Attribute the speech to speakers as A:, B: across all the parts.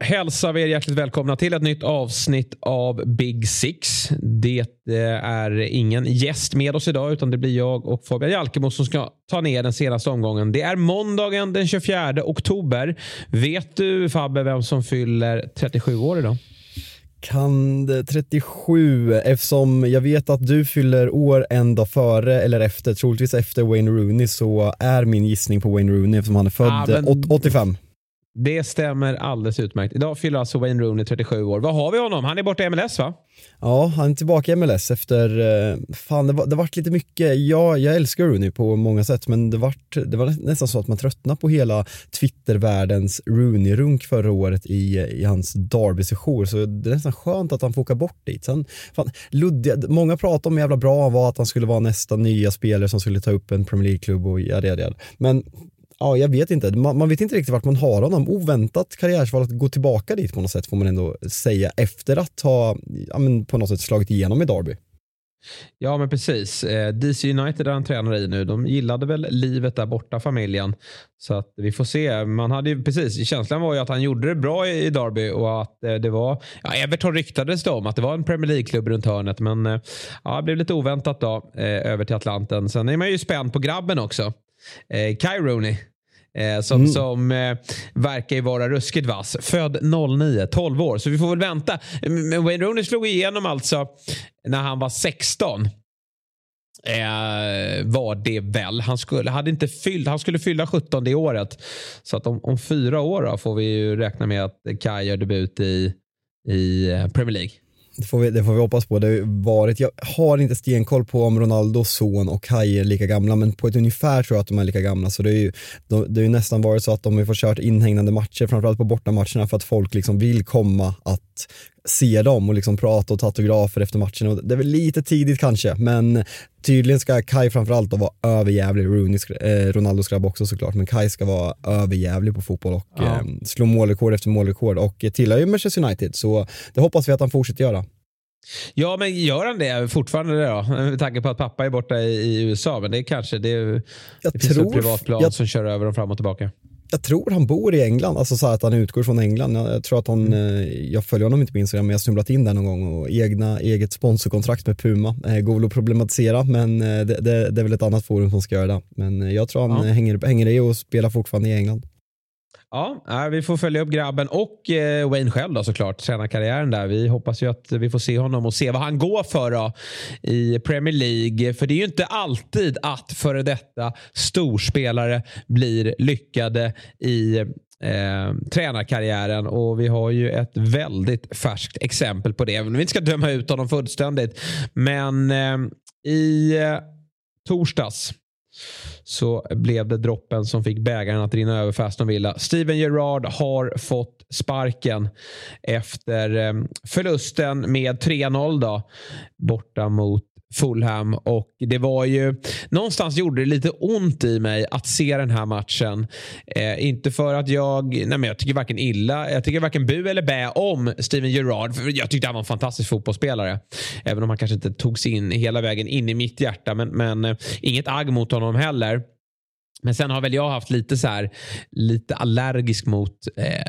A: hälsar vi er hjärtligt välkomna till ett nytt avsnitt av Big Six. Det eh, är ingen gäst med oss idag utan det blir jag och Fabian Jalkemo som ska ta ner den senaste omgången. Det är måndagen den 24 oktober. Vet du Fabbe vem som fyller 37 år idag?
B: Kan det 37 eftersom jag vet att du fyller år en dag före eller efter, troligtvis efter Wayne Rooney så är min gissning på Wayne Rooney eftersom han är född ah, men... 85.
A: Det stämmer alldeles utmärkt. Idag fyller alltså Wayne Rooney 37 år. Vad har vi honom? Han är borta i MLS va?
B: Ja, han är tillbaka i MLS efter, eh, fan det, var, det vart lite mycket, ja, jag älskar Rooney på många sätt men det, vart, det var nästan så att man tröttnade på hela Twittervärldens Rooney-runk förra året i, i hans Derby-sejour så det är nästan skönt att han får åka bort dit. Sen, fan, luddiga, många pratade om hur jävla bra han var, att han skulle vara nästa nya spelare som skulle ta upp en Premier League-klubb och ja, det, det. Men ja, jag vet inte. Man, man, vet inte riktigt vart man har honom. Oväntat karriärsval att gå tillbaka dit på något sätt får man ändå säga efter att ha ja, men på något sätt slagit igenom i Derby.
A: Ja men precis. Eh, DC United är han tränar i nu. De gillade väl livet där borta, familjen. Så att vi får se. Man hade ju, precis, känslan var ju att han gjorde det bra i Derby och att eh, det var, ja, Everton ryktades det om att det var en Premier League-klubb runt hörnet. Men eh, ja, det blev lite oväntat då över till Atlanten. Sen är man ju spänd på grabben också. Eh, Kai Rooney. Eh, som mm. som eh, verkar ju vara ruskigt vass. Född 09, 12 år. Så vi får väl vänta. Men Wayne Rooney slog igenom alltså när han var 16. Eh, var det väl. Han skulle, hade inte fyllt, han skulle fylla 17 det året. Så att om, om fyra år får vi ju räkna med att Kai gör debut i, i eh, Premier League.
B: Det får, vi, det får vi hoppas på. Det har varit, jag har inte stenkoll på om Ronaldos son och Kai är lika gamla, men på ett ungefär tror jag att de är lika gamla. Så det är ju, det är ju nästan varit så att de har fått kört inhägnande matcher, framförallt på bortamatcherna, för att folk liksom vill komma att se dem och liksom prata och ta autografer efter matchen. Och det är väl lite tidigt kanske, men tydligen ska Kai framförallt då vara överjävlig. Rooney, eh, Ronaldos grabb också såklart, men Kai ska vara överjävlig på fotboll och ja. eh, slå målrekord efter målrekord och tillhör ju Manchester United, så det hoppas vi att han fortsätter göra.
A: Ja, men gör han det fortfarande det då? Med tanke på att pappa är borta i, i USA. Men det är kanske det, är, det finns ett privatplan jag, som kör över dem fram och tillbaka
B: jag tror han bor i England, alltså så att han utgår från England. Jag, jag tror att han, mm. Eh, jag följer honom inte på Instagram, men jag har snubblat in där någon gång och egna, eget sponsorkontrakt med Puma. Eh, går väl att problematisera, men eh, det, det, det, är väl ett annat forum som ska göra det. Men eh, jag tror han ja. hänger, hänger i och spelar fortfarande i England.
A: Ja, äh, vi får följa upp grabben och eh, Wayne själv då såklart. Tränarkarriären där. Vi hoppas ju att vi får se honom och se vad han går för då, i Premier League. För det är ju inte alltid att före detta storspelare blir lyckade i eh, tränarkarriären och vi har ju ett väldigt färskt exempel på det. Även om vi inte ska döma ut honom fullständigt. Men eh, i eh, torsdags så blev det droppen som fick bägaren att rinna över för Aston Villa. Steven Gerrard har fått sparken efter ehm, förlusten med 3-0 borta mot Fulham och det var ju någonstans gjorde det lite ont i mig att se den här matchen. Eh, inte för att jag, nej men jag tycker varken illa, jag tycker varken bu eller bä om Steven Gerrard. För jag tyckte han var en fantastisk fotbollsspelare. Även om han kanske inte tog sig in hela vägen in i mitt hjärta. Men, men eh, inget agg mot honom heller. Men sen har väl jag haft lite så här, lite allergisk mot eh,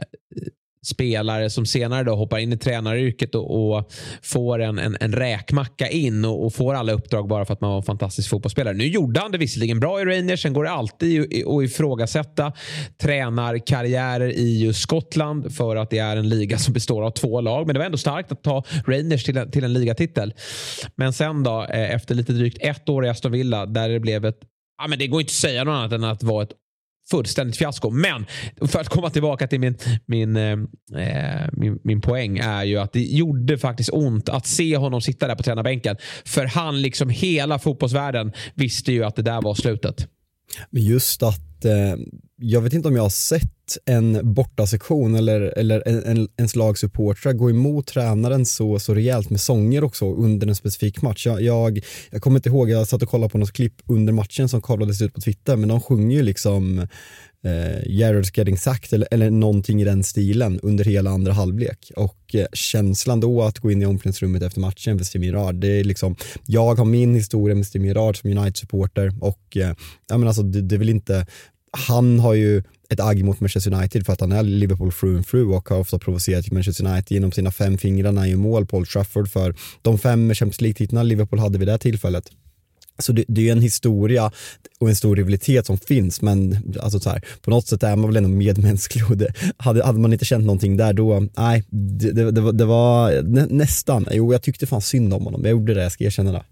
A: spelare som senare då hoppar in i tränaryrket och, och får en, en, en räkmacka in och, och, får alla uppdrag bara för att man var en fantastisk fotbollsspelare. Nu gjorde han det visserligen bra i Rangers. Sen går det alltid att ifrågasätta tränarkarriärer i just Skottland för att det är en liga som består av två lag. Men det var ändå starkt att ta Rangers till en, till en ligatitel. Men sen då, eh, efter lite drygt ett år i Aston Villa där det blev ett Ja, men det går inte att säga något annat än att det var ett fullständigt fiasko. Men för att komma tillbaka till min, min, eh, eh, min, min poäng är ju att det gjorde faktiskt ont att se honom sitta där på tränarbänken. För han, liksom hela fotbollsvärlden, visste ju att det där var slutet.
B: Men just att, eh, jag vet inte om jag har sett en bortasektion eller, eller en, en, ens lagsupportrar gå emot tränaren så, så rejält med sånger också under en specifik match. Jag, jag, jag kommer inte ihåg, jag satt och kollade på något klipp under matchen som kablades ut på Twitter, men de sjunger ju liksom eh, Jared's getting sacked eller, eller någonting i den stilen under hela andra halvlek. Och eh, känslan då att gå in i omklädningsrummet efter matchen för Stimirard, det är liksom, jag har min historia med Stimirard som United-supporter och eh, ja, men alltså, det, det är väl inte han har ju ett agg mot Manchester United för att han är Liverpool through and through och har ofta provocerat Manchester United genom sina fem fingrar när han gör mål på Old Trafford för de fem Champions League-titlarna Liverpool hade vid det tillfället. Så det, det är en historia och en stor rivalitet som finns men alltså så här, på något sätt är man väl ändå medmänsklig och det, hade, hade man inte känt någonting där då, nej, det, det, det var, det var nä, nästan, jo jag tyckte fan synd om honom, jag gjorde det, jag ska erkänna det.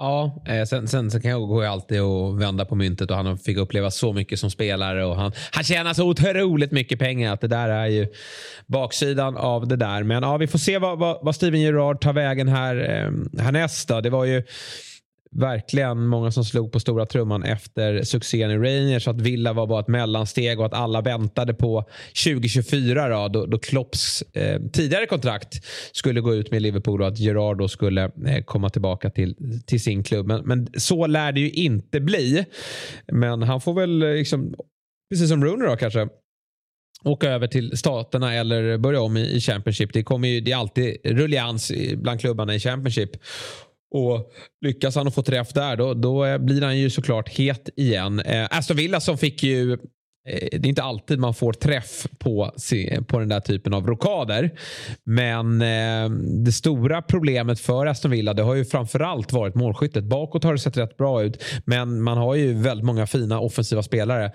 A: Ja, eh, sen, sen så kan jag gå alltid och vända på myntet och han fick uppleva så mycket som spelare och han, han tjänar så otroligt mycket pengar att det där är ju baksidan av det där. Men ja, vi får se vad, vad, vad Steven Gerrard tar vägen här eh, härnäst. Då. Det var ju verkligen många som slog på stora trumman efter succén i Rangers. Att Villa var bara ett mellansteg och att alla väntade på 2024 då, då, då Klopps eh, tidigare kontrakt skulle gå ut med Liverpool och att Gerard då skulle eh, komma tillbaka till, till sin klubb. Men, men, så lär det ju inte bli. Men han får väl, eh, liksom, precis som Rooney då kanske, åka över till staterna eller börja om i, i Championship. Det, kommer ju, det är alltid rullians bland klubbarna i Championship. Och lyckas han att få träff där då, då eh, blir han ju såklart het igen. Eh, Aston Villa som fick ju Eh, det är inte alltid man får träff på, på den där typen av rokader. Men eh, det stora problemet för Aston Villa det har ju framförallt varit målskyttet. Bakåt har det sett rätt bra ut men man har ju väldigt många fina offensiva spelare.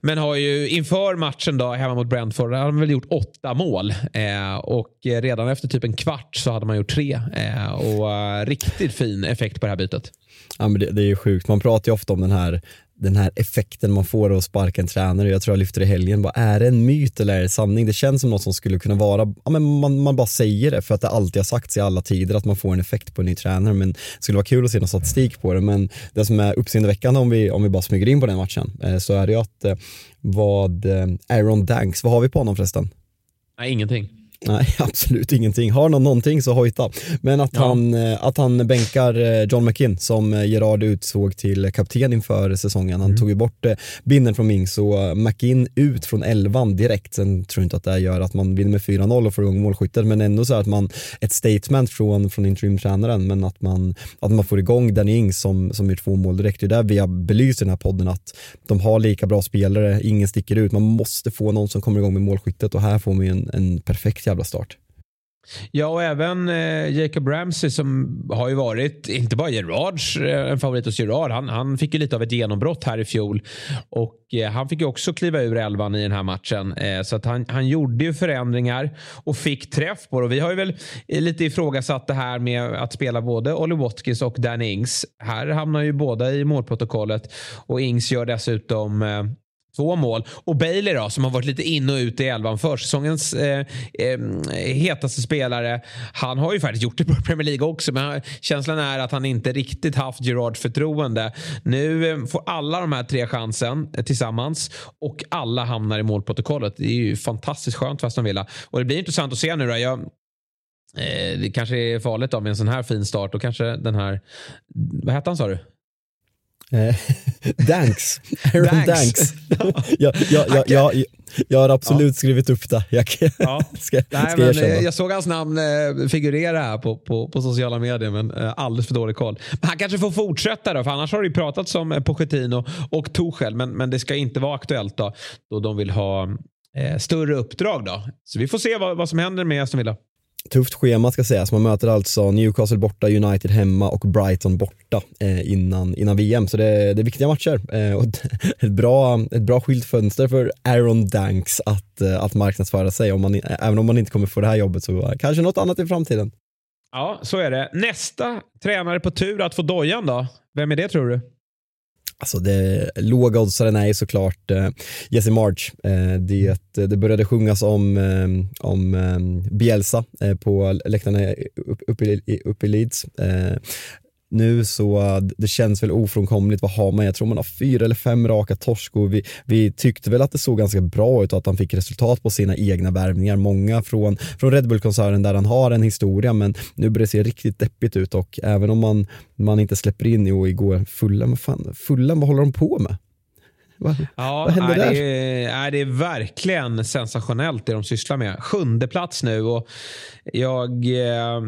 A: Men har ju inför matchen då hemma mot Brentford har man väl gjort åtta mål eh, och eh, redan efter typ en kvart så hade man gjort tre. Eh, och eh, riktigt fin effekt på det här bytet.
B: Ja, men det, det är ju sjukt. Man pratar ju ofta om den här den här effekten man får av att sparka en tränare. Jag tror jag lyfter det i helgen. Bara, är det en myt eller är det sanning? Det känns som något som skulle kunna vara, ja, men man, man bara säger det för att det alltid har sagts i alla tider att man får en effekt på en ny tränare. Men det skulle vara kul att se någon statistik på det. Men det som är uppseendeväckande om vi, om vi bara smyger in på den matchen eh, så är det ju att eh, vad eh, Aaron Danks, vad har vi på honom förresten?
A: Nej, ingenting.
B: Nej, absolut ingenting. Har någon någonting så hojta. Men att, ja. han, eh, att han bänkar eh, John McKinn som eh, Gerard utsåg till kapten inför säsongen. Han mm. tog ju bort binden från Mings och McKinn ut från elvan direkt. Sen tror jag inte att det gör att man vinner med 4-0 och får igång målskyttet men ändå så att man, ett statement från, från interimtränaren men att man, att man får igång Danny Ings som, som gör två mål direkt. Det är där vi har belyst i den här podden att de har lika bra spelare, ingen sticker ut. Man måste få någon som kommer igång med målskyttet och här får man en, en perfekt jävla start.
A: Ja, och även eh, Jacob Ramsey som har ju varit, inte bara Gerards, eh, en favorit hos Gerard. Han, han fick ju lite av ett genombrott här i fjol. Och eh, han fick ju också kliva ur elvan i den här matchen. Eh, så att han, han gjorde ju förändringar och fick träff på det. Och vi har ju väl eh, lite ifrågasatt det här med att spela både Olly Watkins och Dan Ings. Här hamnar ju båda i målprotokollet. Och Ings gör dessutom eh, Två mål. Och Bailey då, som har varit lite in och ut i elvan försäsongens eh, eh, hetaste spelare. Han har ju faktiskt gjort det på Premier League också men känslan är att han inte riktigt haft Gerards förtroende. Nu eh, får alla de här tre chansen eh, tillsammans och alla hamnar i målprotokollet. Det är ju fantastiskt skönt för Aston Villa. Och det blir intressant att se nu då. Jag, eh, det kanske är farligt då med en sån här fin start och kanske den här, vad hette han sa du?
B: Eh, Danks. Aaron Danks. jag, jag, jag, jag, har absolut skrivit upp det. Jag, ja. ska,
A: Nej, ska men, eh, jag såg hans namn eh, figurera här på, på, på sociala medier, men alldeles för dålig koll. Men han kanske får fortsätta då, för annars har det ju pratats om Pochettino och Tuchel, men, men det ska inte vara aktuellt då, då de vill ha eh, större uppdrag. Då. Så vi får se vad, vad som händer med Aston Villa.
B: Tufft schema ska sägas, man möter alltså Newcastle borta, United hemma och Brighton borta eh, innan, innan VM. Så det, det är viktiga matcher eh, och ett bra, ett bra skyltfönster för Aaron Danks att, eh, att marknadsföra sig. Om man, även om man inte kommer få det här jobbet så kanske något annat i framtiden.
A: Ja, så är det. Nästa tränare på tur att få dojan då? Vem är det tror du?
B: Alltså det låga oddsaren är ju såklart eh, Jesse March. Eh, det, det började sjungas om, eh, om eh, Bielsa eh, på läktarna uppe upp i, upp i Leeds. Eh, nu så det känns väl ofrånkomligt. Vad har man? Jag tror man har fyra eller fem raka torsk och vi, vi tyckte väl att det såg ganska bra ut och att han fick resultat på sina egna värvningar. Många från, från Red Bull-koncernen där han har en historia men nu börjar det se riktigt deppigt ut och även om man, man inte släpper in och igår Fulham, vad fan, Fulham, vad håller de på med?
A: Vad, ja, vad händer där? Det är, det är verkligen sensationellt det de sysslar med. Sjunde plats nu och jag eh,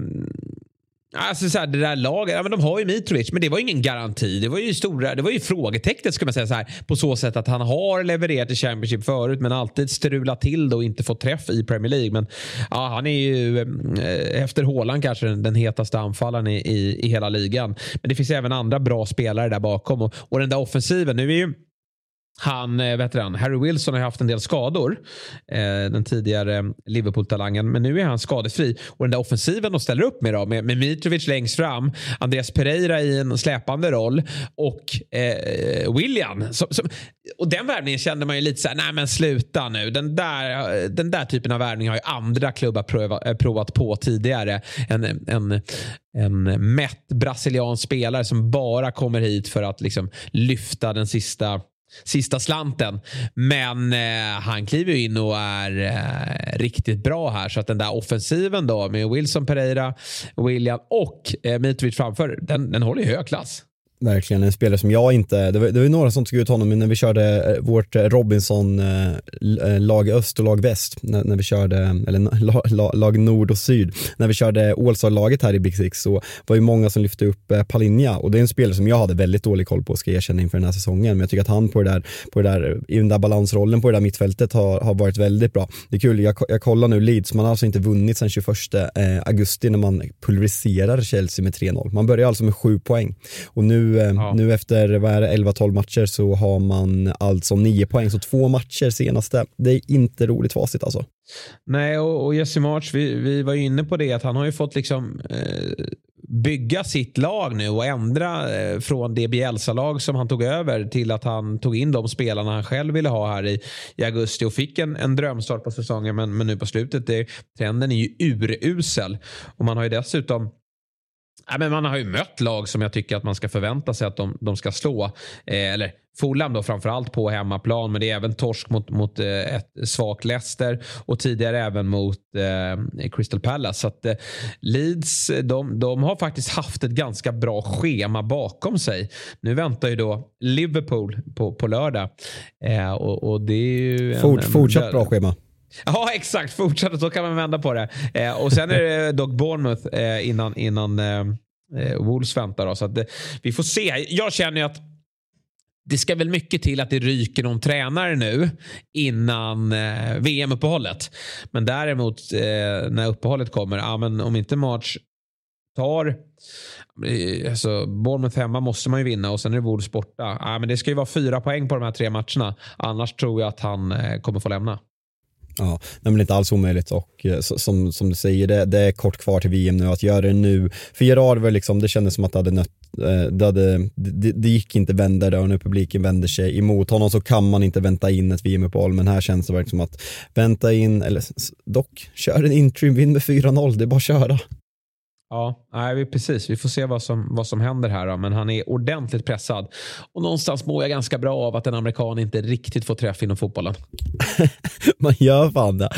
A: Alltså så här, det där laget, ja, men de har ju Mitrovic men det var ju ingen garanti. Det var ju stora, det var ju frågetecknet ska man säga så här. På så sätt att han har levererat i Championship förut men alltid strulat till det och inte fått träff i Premier League. Men ja, han är ju eh, efter Haaland kanske den, den hetaste anfallaren i, i, i hela ligan. Men det finns även andra bra spelare där bakom och, och den där offensiven. Nu är ju han, eh, vet han, Harry Wilson har haft en del skador. Eh, den tidigare Liverpool-talangen. Men nu är han skadefri. Och den där offensiven de ställer upp med då. Med, med Mitrovic längst fram. Andreas Pereira i en släpande roll. Och eh, William. Som, som, och den värvningen kände man ju lite så här, nej men sluta nu. Den där, den där typen av värvning har ju andra klubbar pröva, eh, provat på tidigare. En, en, en mätt brasiliansk spelare som bara kommer hit för att liksom lyfta den sista sista slanten. Men eh, han kliver ju in och är eh, riktigt bra här. Så att den där offensiven då med Wilson, Pereira, William och eh, Mitrovic framför, den, den håller ju hög klass.
B: Verkligen en spelare som jag inte, det var, det var några som tog ut honom när vi körde eh, vårt eh, Robinson-lag eh, öst och lag väst, när, när vi körde, eller lag nord och syd, när vi körde Ålstad-laget här i Big Six så var ju många som lyfte upp Palinja och det är en spelare som jag hade väldigt dålig koll på ska jag erkänna inför den här säsongen, men jag tycker att han på det där, på det där, i den där balansrollen på det där mittfältet har, har varit väldigt bra. Det är kul, jag, jag kollar nu Leeds, man har alltså inte vunnit sedan 21 augusti när man pulveriserar Chelsea med 3-0. Man börjar alltså med sju poäng och nu Eh, ja. nu efter 11-12 matcher så har man alltså 9 poäng, så två matcher senaste. Det är inte roligt facit alltså.
A: Nej, och, och Jesse March, vi, vi var ju inne på det att han har ju fått liksom eh, bygga sitt lag nu och ändra eh, från det Bielsa-lag som han tog över till att han tog in de spelarna han själv ville ha här i, i augusti och fick en, en drömstart på säsongen men, men nu på slutet, det, trenden är ju urusel och man har ju dessutom Ja, men man har ju mött lag som jag tycker att man ska förvänta sig att de, de ska slå. Eh, eller Fulham då framförallt på hemmaplan men det är även torsk mot, mot eh, ett svagt Leicester och tidigare även mot eh, Crystal Palace. Så att, eh, Leeds de, de har faktiskt haft ett ganska bra schema bakom sig. Nu väntar ju då Liverpool på, på lördag. Eh, och, och, det är ju
B: Fort, en, fortsatt bra schema.
A: Ja, exakt. Fortsätt, så kan man vända på det. Eh, och sen är det dock Bournemouth eh, innan, innan eh, eh Wolves väntar. Då, så att, eh, vi får se. Jag känner ju att det ska väl mycket till att det ryker någon tränare nu innan eh, VM-uppehållet. Men däremot eh, när uppehållet kommer, ja, men om inte March tar eh, Alltså, Bournemouth hemma måste man ju vinna och sen är det Wolves borta. Ja, men det ska ju vara fyra poäng på de här tre matcherna. Annars tror jag att han eh, kommer få lämna.
B: Ja, men inte alls omöjligt och eh, som, som du säger, det, det är kort kvar till VM nu. Att göra det nu, för Gerard var liksom, det kändes som att det hade nött eh, det, hade, det, det gick inte vända där och när publiken vänder sig emot honom så kan man inte vänta in ett VM-uppehåll men här känns det verkligen som att vänta in, eller dock, kör en interim vinn med 4-0, det är bara att köra.
A: Ja, nej, precis. Vi får se vad som, vad som händer här. Då. Men han är ordentligt pressad. Och någonstans mår jag ganska bra av att en amerikan inte riktigt får träff inom fotbollen.
B: man gör fan det.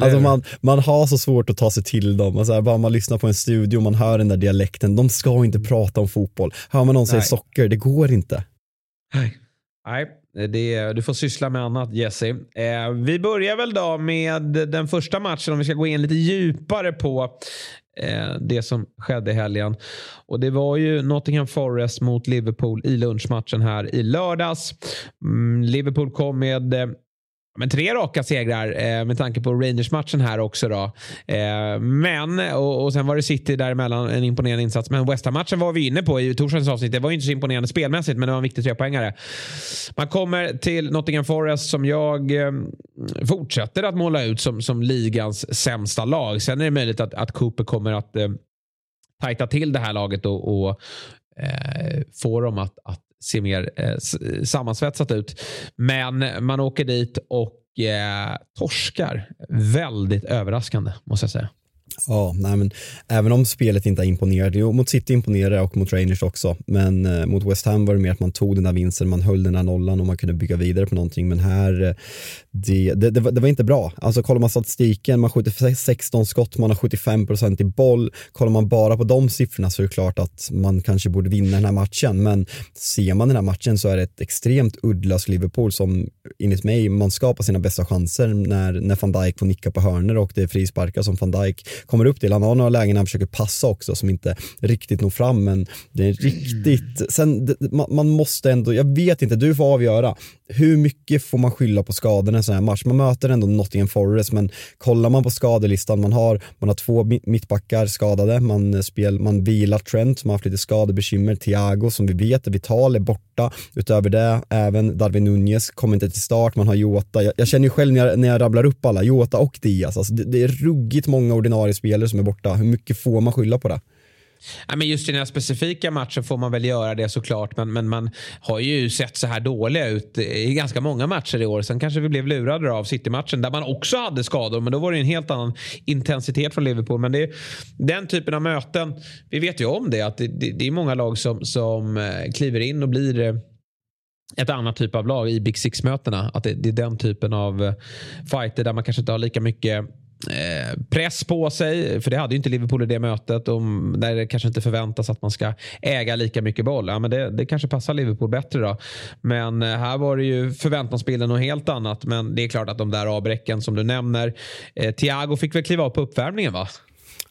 B: alltså man, man har så svårt att ta sig till dem. Alltså bara man lyssnar på en studio och man hör den där dialekten. De ska inte prata om fotboll. Hör man någon säga socker, det går inte.
A: Nej. Nej, det, du får syssla med annat Jesse. Eh, vi börjar väl då med den första matchen om vi ska gå in lite djupare på eh, det som skedde i helgen. Och det var ju Nottingham Forest mot Liverpool i lunchmatchen här i lördags. Mm, Liverpool kom med eh, men tre raka segrar eh, med tanke på Rangers-matchen här också. Då. Eh, men, och, och sen var det City däremellan, en imponerande insats. Men West Ham-matchen var vi inne på i torsdagens avsnitt. Det var ju inte så imponerande spelmässigt, men det var en viktig trepoängare. Man kommer till Nottingham Forest som jag eh, fortsätter att måla ut som, som ligans sämsta lag. Sen är det möjligt att, att Cooper kommer att eh, tajta till det här laget och, och eh, få dem att, att ser mer eh, sammansvetsat ut. Men man åker dit och eh, torskar. Väldigt överraskande måste jag säga.
B: Ja, nej men även om spelet inte har imponerat, jo, mot City imponerade och mot Rangers också, men eh, mot West Ham var det mer att man tog den där vinsten, man höll den där nollan och man kunde bygga vidare på någonting, men här, eh, det, det, det, var, det var, inte bra. Alltså kollar man statistiken, man skjuter 16 skott, man har 75% i boll, kollar man bara på de siffrorna så är det klart att man kanske borde vinna den här matchen, men ser man den här matchen så är det ett extremt uddlöst Liverpool som enligt mig, man skapar sina bästa chanser när, när van Dijk får nicka på hörner och det är frisparkar som van Dijk kommer upp till. Han har några lägen han försöker passa också som inte riktigt når fram men det är riktigt, sen man måste ändå, jag vet inte, du får avgöra hur mycket får man skylla på skadorna i en sån här match? Man möter ändå Nottingham Forest, men kollar man på skadelistan, man har, man har två mittbackar skadade, man, spel, man vilar Trent som har haft lite skadebekymmer, Thiago som vi vet är vital, är borta. Utöver det, även Darwin Nunez kommer inte till start, man har Jota. Jag, jag känner ju själv när jag, när jag rabblar upp alla, Jota och Diaz, alltså det, det är ruggigt många ordinarie spelare som är borta. Hur mycket får man skylla på det?
A: Ja, men just i den här specifika matchen får man väl göra det såklart. Men, men man har ju sett så här dåliga ut i ganska många matcher i år. Sen kanske vi blev lurade av City-matchen där man också hade skador. Men då var det en helt annan intensitet från Liverpool. Men det är den typen av möten. Vi vet ju om det. Att det, det, det är många lag som, som eh, kliver in och blir eh, ett annat typ av lag i Big Six-mötena. Att det, det, är den typen av eh, fighter där man kanske inte har lika mycket press på sig, för det hade ju inte Liverpool i det mötet. Och där det kanske inte förväntas att man ska äga lika mycket boll. Ja, men det, det kanske passar Liverpool bättre då. Men eh, här var det ju förväntansbilden något helt annat. Men det är klart att de där avbräcken som du nämner. Eh, Thiago fick väl kliva av på uppvärmningen va?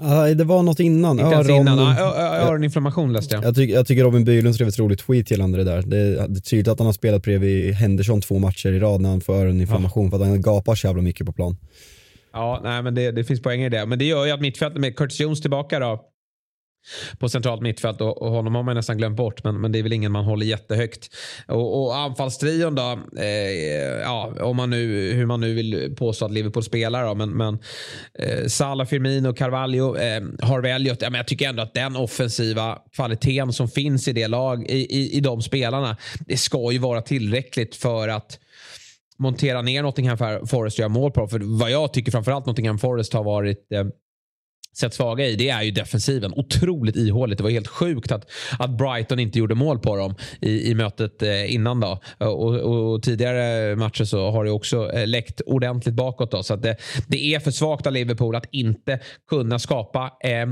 B: Uh, det var något innan.
A: Öron, innan. Öroninflammation läste jag.
B: Jag, tycker, jag tycker Robin Bylund skrev ett roligt tweet gällande det där. Det, det är tydligt att han har spelat bredvid Henderson två matcher i rad när han får öroninflammation ja. för att han gapar så jävla mycket på plan.
A: Ja, nej, men det, det finns poänger i det. Men det gör ju att mittfältet med Curtis Jones tillbaka då på centralt mittfält och, och honom har man nästan glömt bort men, men det är väl ingen man håller jättehögt. Och, och anfallstrion då, eh, ja, om man nu, hur man nu vill påstå att Liverpool spelar då, men, men eh, Salah, Firmino, Carvalho, eh, Harvey Elliot, ja, men jag tycker ändå att den offensiva kvaliteten som finns i det lag, i, i, i de spelarna, det ska ju vara tillräckligt för att montera ner Nottingham Forest och göra mål på dem. För vad jag tycker framförallt Nottingham Forest har varit eh, sett svaga i, det är ju defensiven. Otroligt ihåligt. Det var helt sjukt att, att Brighton inte gjorde mål på dem i, i mötet eh, innan. Då. Och, och, och, tidigare matcher så har det också eh, läckt ordentligt bakåt. Då. Så det, det är för svagt av Liverpool att inte kunna skapa eh,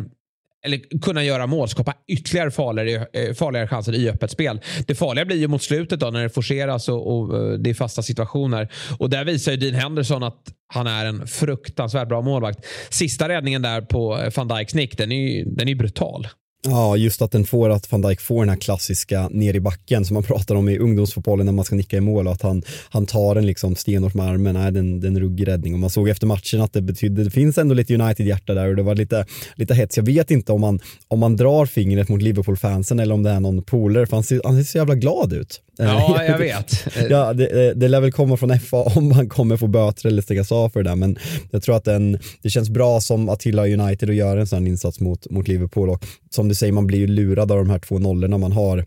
A: eller kunna göra mål, skapa ytterligare farligare, eh, farligare chanser i öppet spel. Det farliga blir ju mot slutet då när det forceras och, och eh, det är fasta situationer. Och där visar ju Dean Henderson att han är en fruktansvärt bra målvakt. Sista räddningen där på eh, van Dijks nick, den är ju den är brutal.
B: Ja, just att den får att van Dijk får den här klassiska ner i backen som man pratar om i ungdomsfotbollen när man ska nicka i mål och att han, han tar den liksom stenhårt med armen. Nej, den, den ruggig räddning och man såg efter matchen att det betydde, det finns ändå lite United-hjärta där och det var lite, lite hets. Jag vet inte om man, om man drar fingret mot Liverpool-fansen eller om det är någon polare för han ser, han ser så jävla glad ut.
A: Ja, jag vet.
B: ja, det, det lär väl komma från FA om man kommer få böter eller stängas av för det där, men jag tror att den, det känns bra som Attila United att göra en sån insats mot, mot Liverpool och som du säger, man blir ju lurad av de här två nollorna man har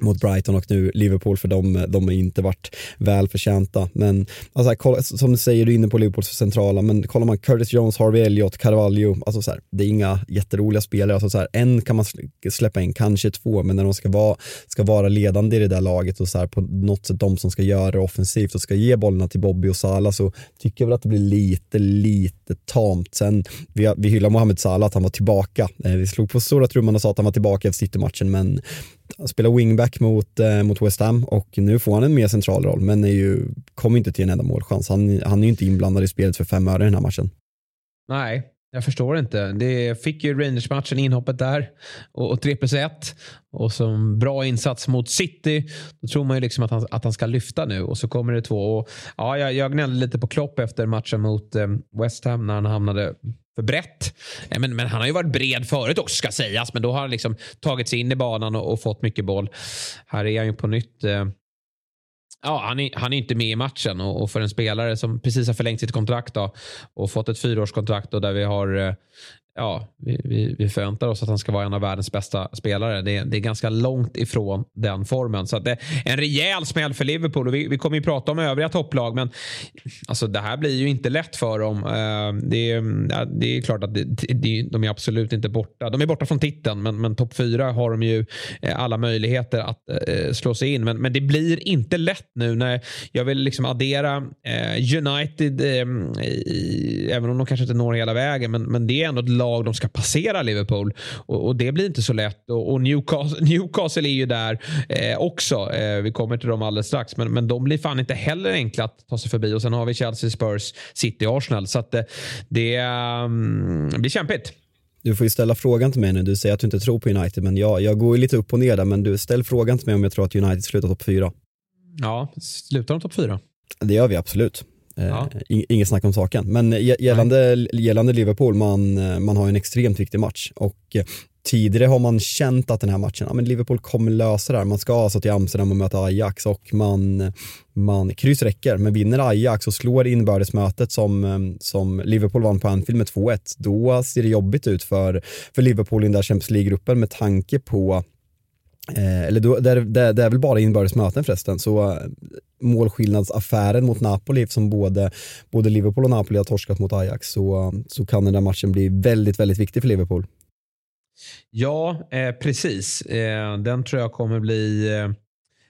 B: mot Brighton och nu Liverpool för de, de har inte varit välförtjänta. Men alltså, som du säger, du är inne på Liverpools centrala, men kollar man Curtis Jones, Harvey Elliott, Carvalho, alltså så här, det är inga jätteroliga spelare. Alltså så här, en kan man släppa in, kanske två, men när de ska vara, ska vara ledande i det där laget och så här, på något sätt de som ska göra det offensivt och ska ge bollarna till Bobby och Salah så tycker jag väl att det blir lite, lite tamt. Sen, vi, vi hyllar Mohamed Salah att han var tillbaka. Eh, vi slog på stora trumman och sa att han var tillbaka efter City-matchen, men han spelar wingback mot, eh, mot West Ham och nu får han en mer central roll men är ju, kommer inte till en enda målchans. Han, han är ju inte inblandad i spelet för fem öre i den här matchen.
A: Nej, jag förstår inte. Det fick ju Rangers-matchen inhoppet där och, och 3 plus 1. Och som bra insats mot City. Då tror man ju liksom att han, att han ska lyfta nu och så kommer det två. Och, ja, jag, jag gnällde lite på Klopp efter matchen mot eh, West Ham när han hamnade brett. Eh, men, men han har ju varit bred förut också ska sägas. Men då har han liksom tagit sig in i banan och, och fått mycket boll. Här är han ju på nytt. Eh, ja, han, är, han är inte med i matchen och, och, för en spelare som precis har förlängt sitt kontrakt då, och fått ett fyraårskontrakt och där vi har eh, ja, vi, vi, vi, förväntar oss att han ska vara en av världens bästa spelare. Det, det är ganska långt ifrån den formen. Så det är en rejäl smäll för Liverpool. Och vi, vi kommer ju prata om övriga topplag, men alltså, det här blir ju inte lätt för dem. Uh, det, är, det är klart att det, det, de är absolut inte borta. De är borta från titeln, men, men topp fyra har de ju eh, alla möjligheter att uh, slå sig in. Men, men det blir inte lätt nu när jag vill liksom addera United, i, även om de kanske inte når hela vägen, men, men det är ändå ett lag lag de ska passera Liverpool. Och, och det blir inte så lätt. Och, och Newcastle, Newcastle, är ju där eh, också. Eh, vi kommer till dem alldeles strax. Men, men de blir fan inte heller enkla att ta sig förbi. Och sen har vi Chelsea, Spurs, City, Arsenal. Så att, eh, det um, blir kämpigt.
B: Du får ju ställa frågan till mig nu. Du säger att du inte tror på United, men jag, jag går ju lite upp och ner där. Men du, ställ frågan till mig om jag tror att United slutar topp fyra.
A: Ja, slutar de topp fyra?
B: Det gör vi absolut. Eh, ja. Inget snack om saken. Men gällande, gällande Liverpool, man, man har en extremt viktig match. Och eh, tidigare har man känt att den här matchen, ja, men Liverpool kommer lösa det här. Man ska alltså till Amsterdam och möta Ajax och man, man kryss räcker. Men vinner Ajax och slår inbördesmötet som, eh, som Liverpool vann på Anfield med 2-1, då ser det jobbigt ut för, för Liverpool i den där Champions League-gruppen med tanke på Eh, eller då, det, är, det, det är väl bara inbördes möten förresten, så eh, målskillnadsaffären mot Napoli, som både, både Liverpool och Napoli har torskat mot Ajax, så, eh, så kan den där matchen bli väldigt, väldigt viktig för Liverpool.
A: Ja, eh, precis. Eh, den tror jag kommer bli eh,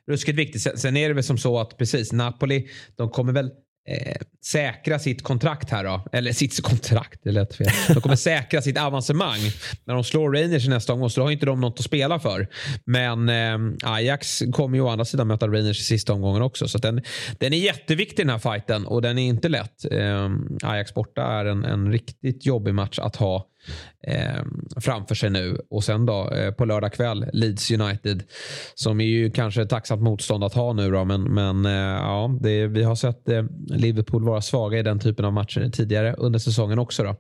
A: ruskigt viktig. Sen, sen, är det väl som så att precis, Napoli, de kommer väl eh, säkra sitt kontrakt här då. Eller sitt kontrakt, det lät fel. De kommer säkra sitt avancemang när de slår Rangers i nästa omgång. Så då har inte de något att spela för. Men eh, Ajax kommer ju å andra sidan möta Rangers i sista omgången också. Så den, den är jätteviktig den här fighten och den är inte lätt. Eh, Ajax borta är en, en riktigt jobbig match att ha eh, framför sig nu. Och sen då eh, på lördag kväll Leeds United som är ju kanske ett tacksamt motstånd att ha nu då. Men, men eh, ja, det, vi har sett eh, Liverpool vara svaga i den typen av matcher tidigare under säsongen också. Då.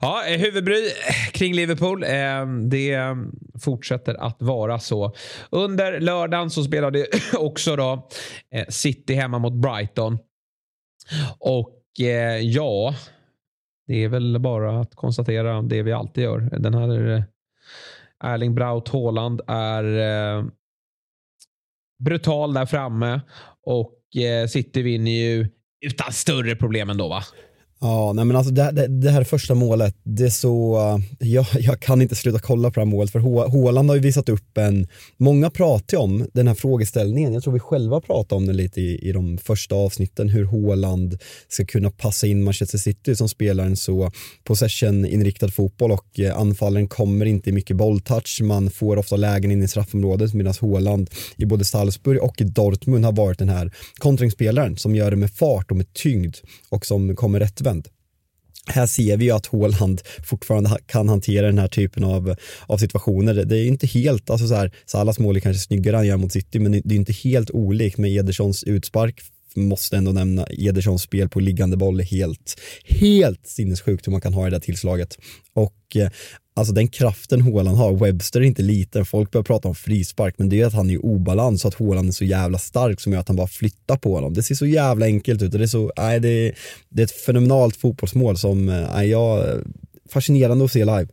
A: Ja, eh, huvudbry kring Liverpool. Eh, det fortsätter att vara så. Under lördagen så spelade också då eh, City hemma mot Brighton. Och eh, ja, det är väl bara att konstatera det vi alltid gör. Den här eh, Erling Braut Haaland är eh, brutal där framme och eh, City vinner ju utan större problem ändå va?
B: Ja, nej men alltså det, det, det, här första målet, det är så, eh, jag, jag kan inte sluta kolla på det här målet för Håland har ju visat upp en, många pratar ju om den här frågeställningen, jag tror vi själva pratar om den lite i, i de första avsnitten, hur Håland ska kunna passa in Manchester City som spelar en så possession-inriktad fotboll och eh, anfallen kommer inte i mycket bolltouch, man får ofta lägen in i straffområdet medan Håland i både Salzburg och i Dortmund har varit den här kontringsspelaren som gör det med fart och med tyngd och som kommer rättvänd återvänd. Här ser vi ju att Håland fortfarande kan hantera den här typen av, av situationer. Det är inte helt, alltså så här, Salas mål är kanske snyggare han gör mot City, men det är inte helt olikt med Edersons utspark måste ändå nämna Edersons spel på liggande boll är helt, helt sinnessjukt hur man kan ha det där tillslaget. Och eh, alltså den kraften Håland har, Webster är inte liten, folk börjar prata om frispark, men det är att han är i obalans så att Håland är så jävla stark som gör att han bara flyttar på honom. Det ser så jävla enkelt ut och det är så, nej det, det är ett fenomenalt fotbollsmål som, eh, nej jag, eh, fascinerande att se live.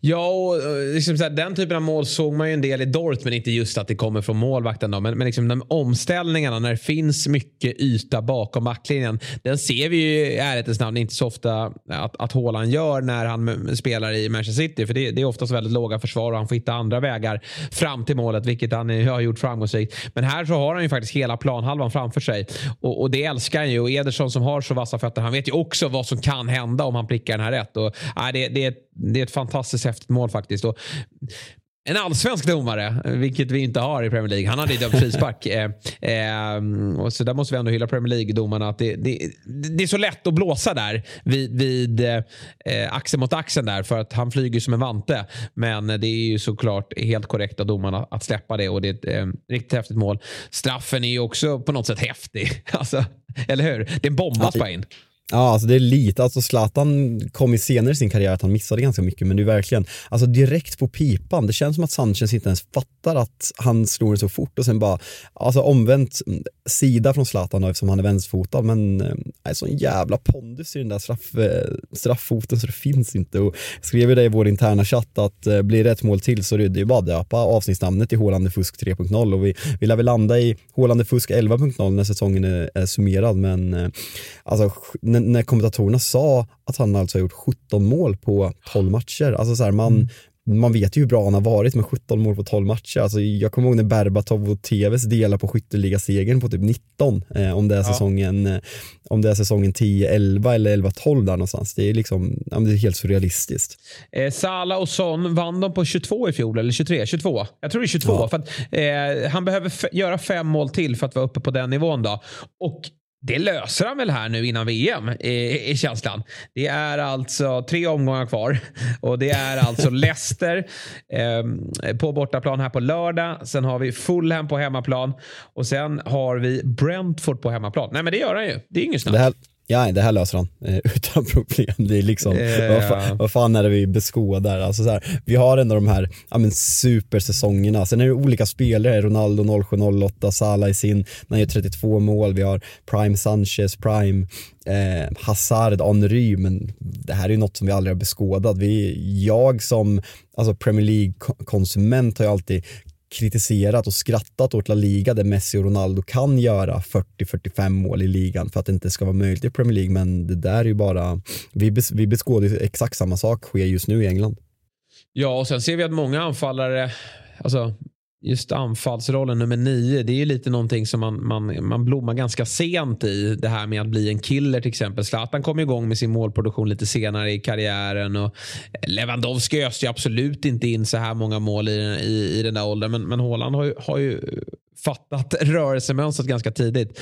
A: Ja, och eh, liksom så här, den typen av mål såg man ju en del i Dortmund. Inte just att det kommer från målvakten då, men, men liksom de omställningarna när det finns mycket yta bakom backlinjen. Den ser vi ju i ärlighetens namn inte så ofta att, att Haaland gör när han spelar i Manchester City. För det, det, är oftast väldigt låga försvar och han får hitta andra vägar fram till målet, vilket han har gjort framgångsrikt. Men här så har han ju faktiskt hela planhalvan framför sig och, och det älskar han ju. Och Ederson som har så vassa fötter, han vet ju också vad som kan hända om han prickar den här rätt. Och, äh, det, det, det är ett fantastiskt häftigt mål faktiskt. Och en allsvensk domare, vilket vi inte har i Premier League. Han hade ju dömt frispark. eh, eh, så där måste vi ändå hylla Premier League-domarna. det, det, det, är så lätt att blåsa där vid, vid eh, axel mot axel där för att han flyger som en vante. Men det är ju såklart helt korrekt av domarna att släppa det och det är ett eh, riktigt häftigt mål. Straffen är ju också på något sätt häftig. alltså, eller hur? Det är en bomb att spela in.
B: Ja, alltså det är lite, alltså Zlatan kom ju senare i sin karriär att han missade ganska mycket, men det är verkligen, alltså direkt på pipan, det känns som att Sanchez inte ens fattar att han slår det så fort och sen bara, alltså omvänt mm, sida från Zlatan då, eftersom han är vänsterfotad, men äh, sån jävla pondus i den där straff, äh, strafffoten så det finns inte. Och jag skrev ju det i vår interna chatt att äh, blir det ett mål till så är det ju bara att döpa avsnittsnamnet till Hålande Fusk 3.0 och vi, vi lär väl landa i Hålande Fusk 11.0 när säsongen är, är summerad, men äh, alltså när, när kommentatorerna sa att han alltså har gjort 17 mål på 12 matcher, alltså så här, man, mm. man vet ju hur bra han har varit med 17 mål på 12 matcher. Alltså, jag kommer ihåg när Berbatov och TVs delar på skytteligasegern på typ 19, eh, om det är säsongen, eh, om det är säsongen 10-11 eller 11-12 där någonstans. Det är liksom, ja, det är helt surrealistiskt.
A: Eh, Sala och Son, vann de på 22 i fjol eller 23? 22? Jag tror det är 22. Ja. För att, eh, han behöver göra fem mål till för att vara uppe på den nivån. Då. Och det löser han väl här nu innan VM, är känslan. Det är alltså tre omgångar kvar och det är alltså Leicester eh, på bortaplan här på lördag. Sen har vi Fulham på hemmaplan och sen har vi Brentford på hemmaplan. Nej, men det gör han ju. Det är inget snack.
B: Ja, det här löser han eh, utan problem. Det är liksom, eh, vad, fan, vad, fan är det vi beskådar? Alltså så här, vi har ändå de här ja, men supersäsongerna. Sen är det olika spelare, Ronaldo 0708, Salah i sin, man gör 32 mål, vi har Prime Sanchez, Prime eh, Hazard, Henry, men det här är ju något som vi aldrig har beskådat. Vi, jag som alltså Premier League-konsument har ju alltid kritiserat och skrattat åt La Liga där Messi och Ronaldo kan göra 40-45 mål i ligan för att det inte ska vara möjligt i Premier League men det där är ju bara, vi, bes, vi beskådar exakt samma sak sker just nu i England.
A: Ja och sen ser vi att många anfallare, alltså just anfallsrollen nummer nio, det är ju lite någonting som man, man, man blommar ganska sent i. Det här med att bli en killer till exempel. Zlatan kom igång med sin målproduktion lite senare i karriären och Lewandowski öste ju absolut inte in så här många mål i, i, i den där åldern. Men, men Haaland har ju, har ju fattat rörelsemönstret ganska tidigt.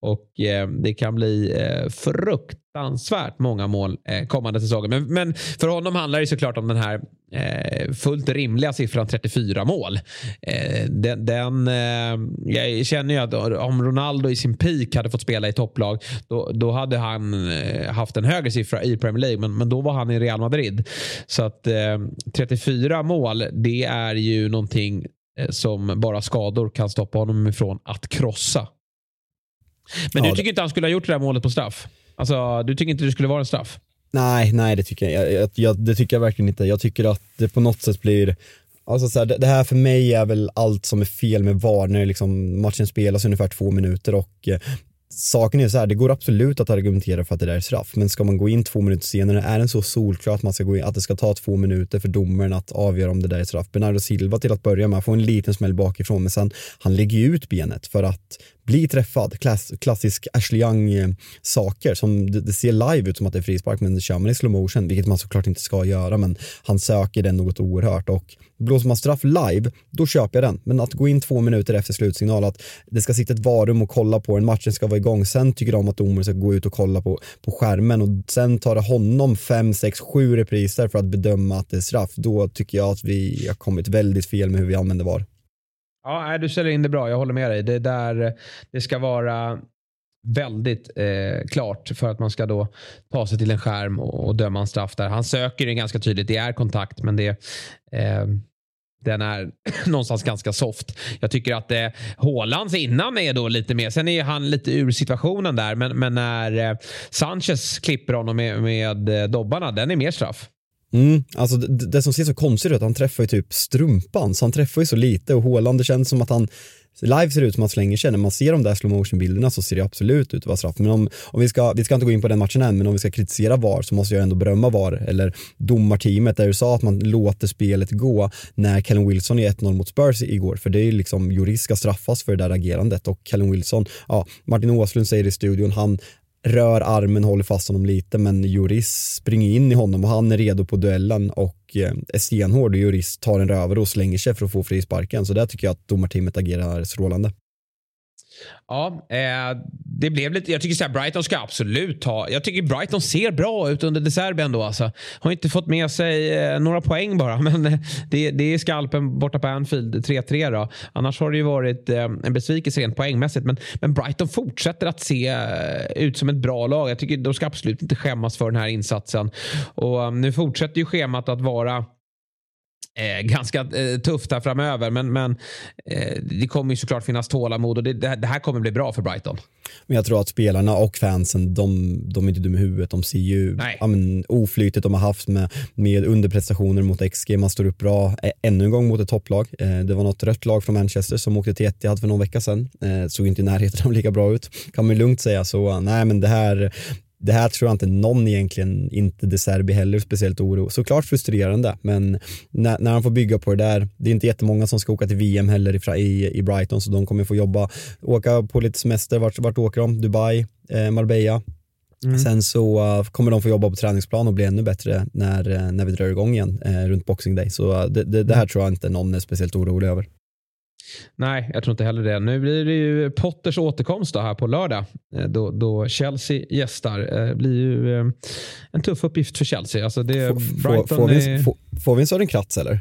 A: Och eh, det kan bli eh, fruktansvärt många mål eh, kommande säsonger. Men, men, för honom handlar det såklart om den här eh, fullt rimliga siffran 34 mål. Eh, den, den eh, jag känner ju att om Ronaldo i sin peak hade fått spela i topplag då, då hade han eh, haft en högre siffra i Premier League. Men, men då var han i Real Madrid. Så att 34 mål det är ju någonting Eh, som bara skador kan stoppa honom ifrån att krossa. Men ja, du tycker inte han skulle ha gjort det där målet på straff? Alltså, du tycker inte det skulle vara en straff?
B: Nej, nej det tycker jag, jag, jag det tycker jag verkligen inte. Jag tycker att det på något sätt blir Alltså så här, det, det, här för mig är väl allt som är fel med VAR när liksom matchen spelas ungefär två minuter och eh, saken är så här, det går absolut att argumentera för att det där är straff, men ska man gå in två minuter senare, är den så solklar att, man ska gå in, att det ska ta två minuter för domaren att avgöra om det där är straff? Bernardo Silva till att börja med får en liten smäll bakifrån, men sen han lägger ut benet för att bli träffad, Klass, klassisk Ashley Young-saker som det, det, ser live ut som att det är frispark men det kör man i slow motion, vilket man såklart inte ska göra men han söker den något oerhört och blåser man straff live, då köper jag den. Men att gå in två minuter efter slutsignal, att det ska sitta ett varum och kolla på den, matchen ska vara igång, sen tycker de att domaren ska gå ut och kolla på, på skärmen och sen tar det honom fem, sex, sju repriser för att bedöma att det är straff, då tycker jag att vi har kommit väldigt fel med hur vi använder VAR.
A: Ja, du ställer in det bra. Jag håller med dig. Det, där, det ska vara väldigt eh, klart för att man ska då ta sig till en skärm och, och döma en straff där. Han söker den ganska tydligt. Det är kontakt, men det eh, den är någonstans ganska soft. Jag tycker att eh, Hålands innan är då lite mer, sen är han lite ur situationen där, men, men när eh, Sanchez klipper honom med, med eh, dobbarna, den är mer straff.
B: Mm, alltså det, det, som ser så konstigt ut, han träffar ju typ strumpan, så han träffar ju så lite och Håland, det känns som att han Live ser det ut som att han slänger sig, när man ser de där slow motion bilderna så ser det absolut ut att vara straff. Men om, om vi, ska, vi ska inte gå in på den matchen än, men om vi ska kritisera VAR så måste jag ändå berömma VAR, eller domarteamet där du sa att man låter spelet gå när Kellen Wilson är 1-0 mot Spurs igår, för det är liksom, Juris ska straffas för det där agerandet. Och Kellen Wilson, ja, Martin Åslund säger i studion, han, rör armen, håller fast honom lite, men Juris springer in i honom och han är redo på duellen och eh, är stenhård och Juris tar en rövare och slänger sig för att få frisparken. Så där tycker jag att domarteamet agerar strålande.
A: Ja, eh, det blev lite, jag tycker så här, Brighton ska absolut ta, jag tycker Brighton ser bra ut under De Serbi ändå. Alltså. Har inte fått med sig eh, några poäng bara, men eh, det, det är skalpen borta på Anfield, 3-3 då. Annars har det ju varit eh, en besvikelse rent poängmässigt, men, men Brighton fortsätter att se eh, ut som ett bra lag. Jag tycker de ska absolut inte skämmas för den här insatsen. Och eh, nu fortsätter ju schemat att vara Eh, ganska eh, tufft här framöver. Men, men eh, det kommer ju såklart finnas tålamod och det, det, här kommer bli bra för Brighton.
B: Men jag tror att spelarna och fansen, de, de är inte dumma i huvudet. De ser ju ja, men, oflytet de har haft med, med underprestationer mot XG. Man står upp bra ännu en gång mot ett topplag. Eh, det var något rött lag från Manchester som åkte till Etihad för någon vecka sedan. Eh, såg inte i närheten av lika bra ut. Kan man lugnt säga. Så nej men det här det här tror jag inte någon egentligen, inte De Serbi heller, speciellt oro. Såklart frustrerande, men när, när han får bygga på det där, det är inte jättemånga som ska åka till VM heller i, i Brighton, så de kommer få jobba, åka på lite semester, vart, vart åker de? Dubai, eh, Marbella. Mm. Sen så uh, kommer de få jobba på träningsplan och bli ännu bättre när, uh, när vi drar igång igen uh, runt Boxing Day. Så det, det, det, här tror jag inte någon är speciellt orolig över.
A: Nej, jag tror inte heller det. Nu blir det ju Potters återkomst här på lördag eh, då, då Chelsea gästar. Det eh, blir ju eh, en tuff uppgift för Chelsea. Alltså det,
B: får, Brighton får, vi, är... får, får vi en Sören Kratz eller?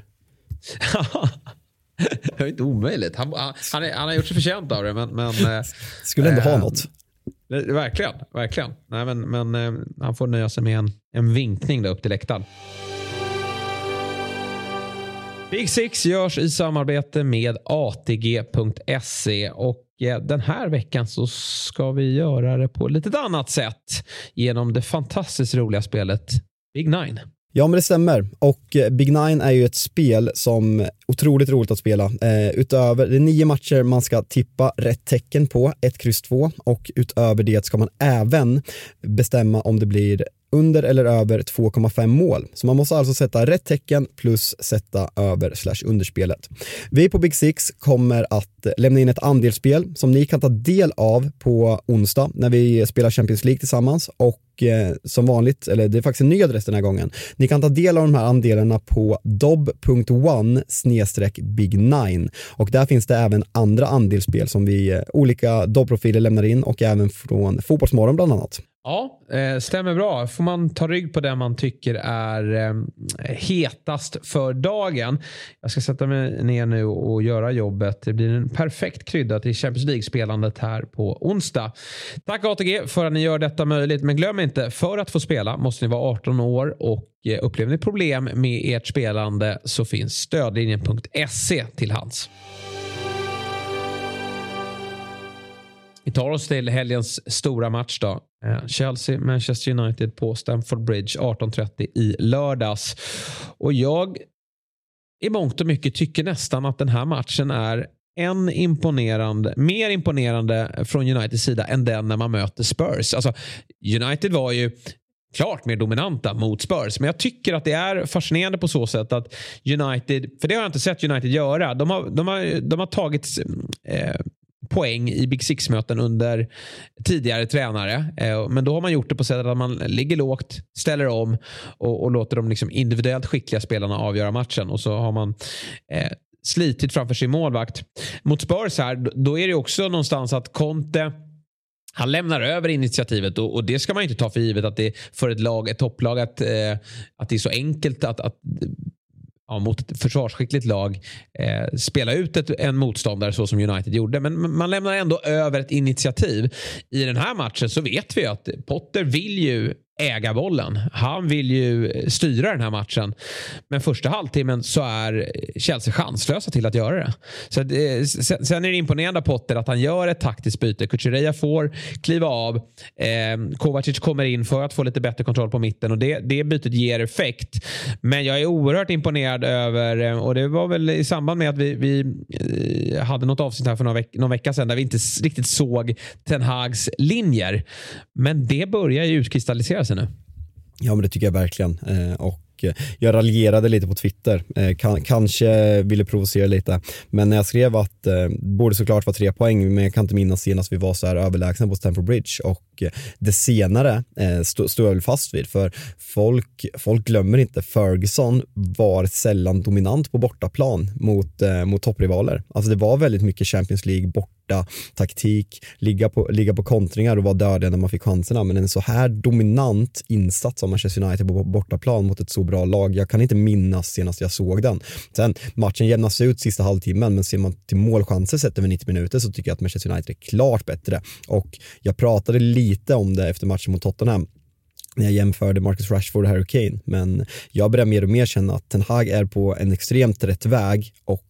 A: det är inte omöjligt. Han, han, han, är, han, har gjort sig förtjänt av det. Men, men,
B: Skulle ändå ha något.
A: Verkligen. verkligen. Nej, men, men han får nöja sig med en, en vinkning då upp till läktaren. Big Six görs i samarbete med ATG.se och eh, den här veckan så ska vi göra det på ett lite annat sätt genom det fantastiskt roliga spelet Big Nine.
B: Ja, men det stämmer. Och eh, Big Nine är ju ett spel som är otroligt roligt att spela. Eh, utöver, det är nio matcher man ska tippa rätt tecken på, ett kryss två och utöver det ska man även bestämma om det blir under eller över 2,5 mål. Så man måste alltså sätta rätt tecken plus sätta över slash underspelet. Vi på Big Six kommer att lämna in ett andelsspel som ni kan ta del av på onsdag när vi spelar Champions League tillsammans och eh, som vanligt, eller det är faktiskt en ny adress den här gången, ni kan ta del av de här andelarna på dob.one big 9 och där finns det även andra andelsspel som vi, eh, olika dob-profiler lämnar in och även från Fotbollsmorgon bland annat.
A: Ja, eh, stämmer bra. Får man ta rygg på det man tycker är eh, hetast för dagen. Jag ska sätta mig ner nu och göra jobbet. Det blir en perfekt krydda till Champions League-spelandet här på onsdag. Tack ATG för att ni gör detta möjligt. Men glöm inte, för att få spela måste ni vara 18 år och eh, upplever ni problem med ert spelande så finns stödlinjen.se till hands. Vi tar oss till helgens stora match då. Eh, Chelsea, Manchester United på Stamford Bridge 18.30 i lördags. Och jag i mångt och mycket tycker nästan att den här matchen är en imponerande, mer imponerande från Uniteds sida än den när man möter Spurs. Alltså, United var ju klart mer dominanta mot Spurs. Men jag tycker att det är fascinerande på så sätt att United, för det har jag inte sett United göra, de har, de har, de har tagit eh, poäng i Big Six-möten under tidigare tränare. Eh, men då har man gjort det på sättet att man ligger lågt, ställer om och, och låter de liksom individuellt skickliga spelarna avgöra matchen. Och så har man eh, slitit framför sin målvakt. Mot Spurs här, då är det också någonstans att Conte han lämnar över initiativet och, och, det ska man inte ta för givet att det för ett lag, ett topplag att, eh, att det är så enkelt att, att ja, mot ett försvarsskickligt lag eh, spela ut ett, en motståndare så som United gjorde. Men man lämnar ändå över ett initiativ. I den här matchen så vet vi att Potter vill ju äga bollen. Han vill ju styra den här matchen. Men första halvtimmen så är Chelsea chanslösa till att göra det. Så det, eh, sen är det imponerande Potter att han gör ett taktiskt byte. Kuchereya får kliva av. Eh, Kovacic kommer in för att få lite bättre kontroll på mitten och det, det bytet ger effekt. Men jag är oerhört imponerad över, eh, och det var väl i samband med att vi, vi eh, hade något avsnitt här för någon, veck, någon vecka sedan där vi inte riktigt såg Ten Hags linjer. Men det börjar ju utkristallisera sig nu.
B: Ja men det tycker jag verkligen. Eh, och eh, jag raljerade lite på Twitter, eh, kanske ville provocera lite. Men när jag skrev att eh, det eh, borde såklart vara tre poäng, men jag kan inte minnas senast vi var så här överlägsna på Stamford Bridge och det senare står jag väl fast vid för folk, folk glömmer inte Ferguson var sällan dominant på bortaplan mot, mot topprivaler. Alltså det var väldigt mycket Champions League bort taktik, ligga på, ligga på kontringar och vara dödliga när man fick chanserna. Men en så här dominant insats av Manchester United på bortaplan mot ett så bra lag, jag kan inte minnas senast jag såg den. Sen matchen jämnas ut sista halvtimmen, men ser man till målchanser sett över 90 minuter så tycker jag att Manchester United är klart bättre. Och jag pratade lite om det efter matchen mot Tottenham när jag jämförde Marcus Rashford och Harry Kane. Men jag börjar mer och mer känna att Ten Hag är på en extremt rätt väg och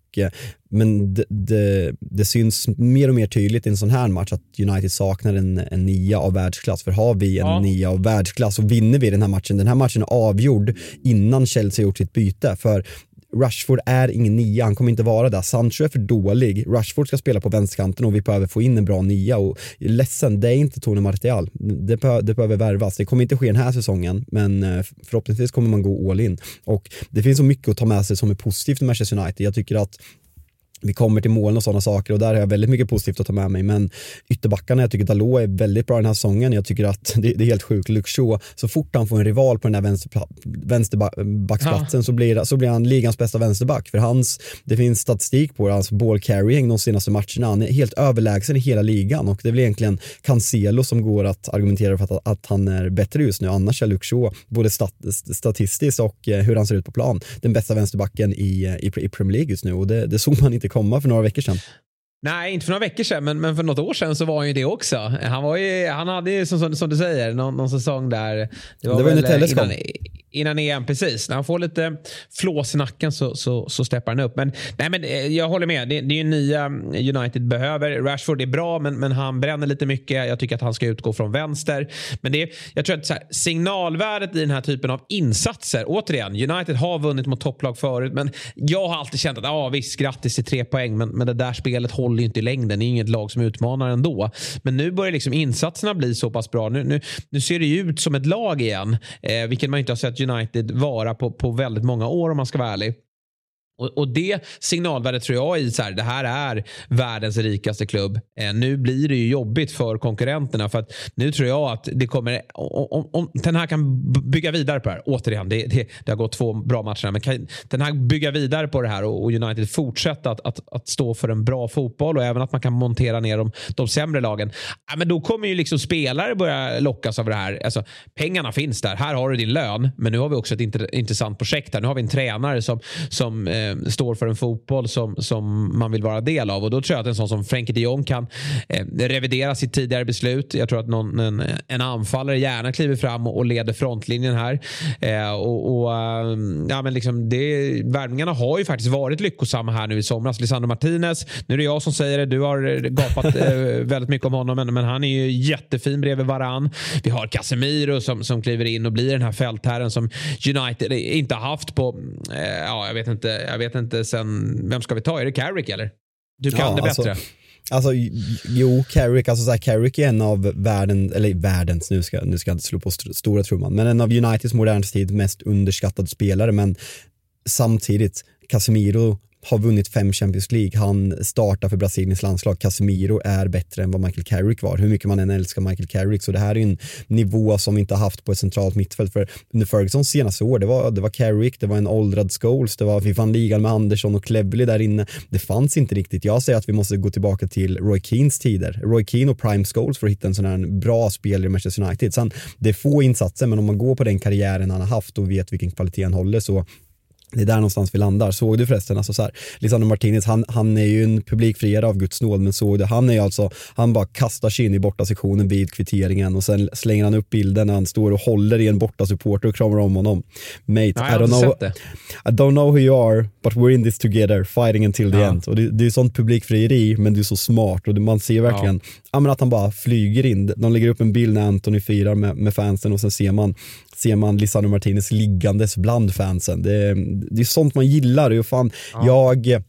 B: men det, det, det, syns mer och mer tydligt i en sån här match att United saknar en, en nia av världsklass. För har vi en ja. nia av världsklass så vinner vi den här matchen. Den här matchen är avgjord innan Chelsea gjort sitt byte. För Rushford är ingen nia, han kommer inte vara där. Sancho är för dålig, Rushford ska spela på vänsterkanten och vi behöver få in en bra nia och ledsen, det är inte Tony Martial. Det, det behöver värvas. Det kommer inte ske den här säsongen, men eh, förhoppningsvis kommer man gå all in. Och det finns så mycket att ta med sig som är positivt med Manchester United. Jag tycker att vi kommer till målen och sådana saker och där har jag väldigt mycket positivt att ta med mig. Men ytterbackarna, jag tycker Dalot är väldigt bra den här säsongen. Jag tycker att det, det är helt sjukt. Shaw, så fort han får en rival på den här vänster, vänsterbacksplatsen ja. så, blir, så blir han ligans bästa vänsterback. För hans, det finns statistik på hans ball carrying de senaste matcherna. Han är helt överlägsen i hela ligan och det är väl egentligen Cancelo som går att argumentera för att, att han är bättre just nu. Annars är Shaw, både stat, statistiskt och eh, hur han ser ut på plan, den bästa vänsterbacken i, i, i Premier League just nu och det, det såg man inte komma för några veckor sedan.
A: Nej, inte för några veckor sedan, men, men för något år sedan så var han ju det också. Han, var ju, han hade ju, som, som, du säger, någon, någon säsong där.
B: Det var, det var väl
A: innan, innan EM, precis. När han får lite flås i nacken så, så, så steppar han upp. Men, nej, men eh, jag håller med. Det, det är ju nya United behöver. Rashford är bra, men, men han bränner lite mycket. Jag tycker att han ska utgå från vänster. Men det, jag tror att här, signalvärdet i den här typen av insatser. Återigen, United har vunnit mot topplag förut, men jag har alltid känt att ja, visst, grattis till tre poäng, men, men det där spelet håller håller inte i längden. Det är inget lag som utmanar ändå. Men nu börjar liksom insatserna bli så pass bra. Nu, nu, nu ser det ju ut som ett lag igen, eh, vilket man inte har sett United vara på, på väldigt många år om man ska vara ärlig. Och, och det signalvärdet tror jag i så här, det här är världens rikaste klubb. Eh, nu blir det ju jobbigt för konkurrenterna för att nu tror jag att det kommer, om, om den här kan bygga vidare på det här, återigen, det, det, det har gått två bra matcher men kan den här bygga vidare på det här och, och United fortsätta att, att, att, stå för en bra fotboll och även att man kan montera ner de, de sämre lagen. Ja, men då kommer ju liksom spelare börja lockas av det här. Alltså, pengarna finns där, här har du din lön, men nu har vi också ett intressant projekt här. Nu har vi en tränare som, som eh, eh, står för en fotboll som, som man vill vara del av. Och Då tror jag att en sån som Frenkie de Jong kan eh, revidera sitt tidigare beslut. Jag tror att någon, en, en anfallare gärna kliver fram och, och leder frontlinjen här. Eh, och, och eh, ja, men liksom det, Värvningarna har ju faktiskt varit lyckosamma här nu i somras. Lisandro Martinez, nu är det jag som säger det. Du har eh, gapat eh, väldigt mycket om honom, men, men han är ju jättefin bredvid varann. Vi har Casemiro som, som kliver in och blir den här fältherren som United inte har haft på, eh, ja, jag vet inte, jag vet inte sen, vem ska vi ta? Är det Carrick eller? Du kan ja, det alltså, bättre.
B: Alltså, jo, Carrick, alltså så här, Carrick är en av världen, eller världens, nu ska, nu ska jag inte slå på st stora trumman, men en av Uniteds modern tid mest underskattade spelare, men samtidigt, Casemiro har vunnit fem Champions League, han startar för Brasiliens landslag, Casemiro är bättre än vad Michael Carrick var, hur mycket man än älskar Michael Carrick, så det här är en nivå som vi inte har haft på ett centralt mittfält, för under Fergusons senaste år, det var, det var Carrick, det var en åldrad Scholes, det var, vi vann ligan med Andersson och Cleverley där inne, det fanns inte riktigt, jag säger att vi måste gå tillbaka till Roy Keens tider, Roy Keane och Prime Scholes för att hitta en sån här bra spelare i Manchester United, sen det är få insatser, men om man går på den karriären han har haft och vet vilken kvalitet han håller så det är där någonstans vi landar. Såg du förresten, alltså så här, Lisandro Martinez, han, han är ju en publikfriare av Guds nåd, men såg du, han är ju alltså, han bara kastar sig in i borta sektionen vid kvitteringen och sen slänger han upp bilden när han står och håller i en borta supporter och kramar om honom. Mate, Nej, I, don't know, I don't know who you are, but we're in this together, fighting until the ja. end. Och det, det är sånt publikfrieri, men det är så smart och det, man ser verkligen. Ja, att han bara flyger in. De lägger upp en bild när Anthony firar med, med fansen och sen ser man ser man Lisandro Martinez liggandes bland fansen. Det, det är sånt man gillar. Och fan, ja. jag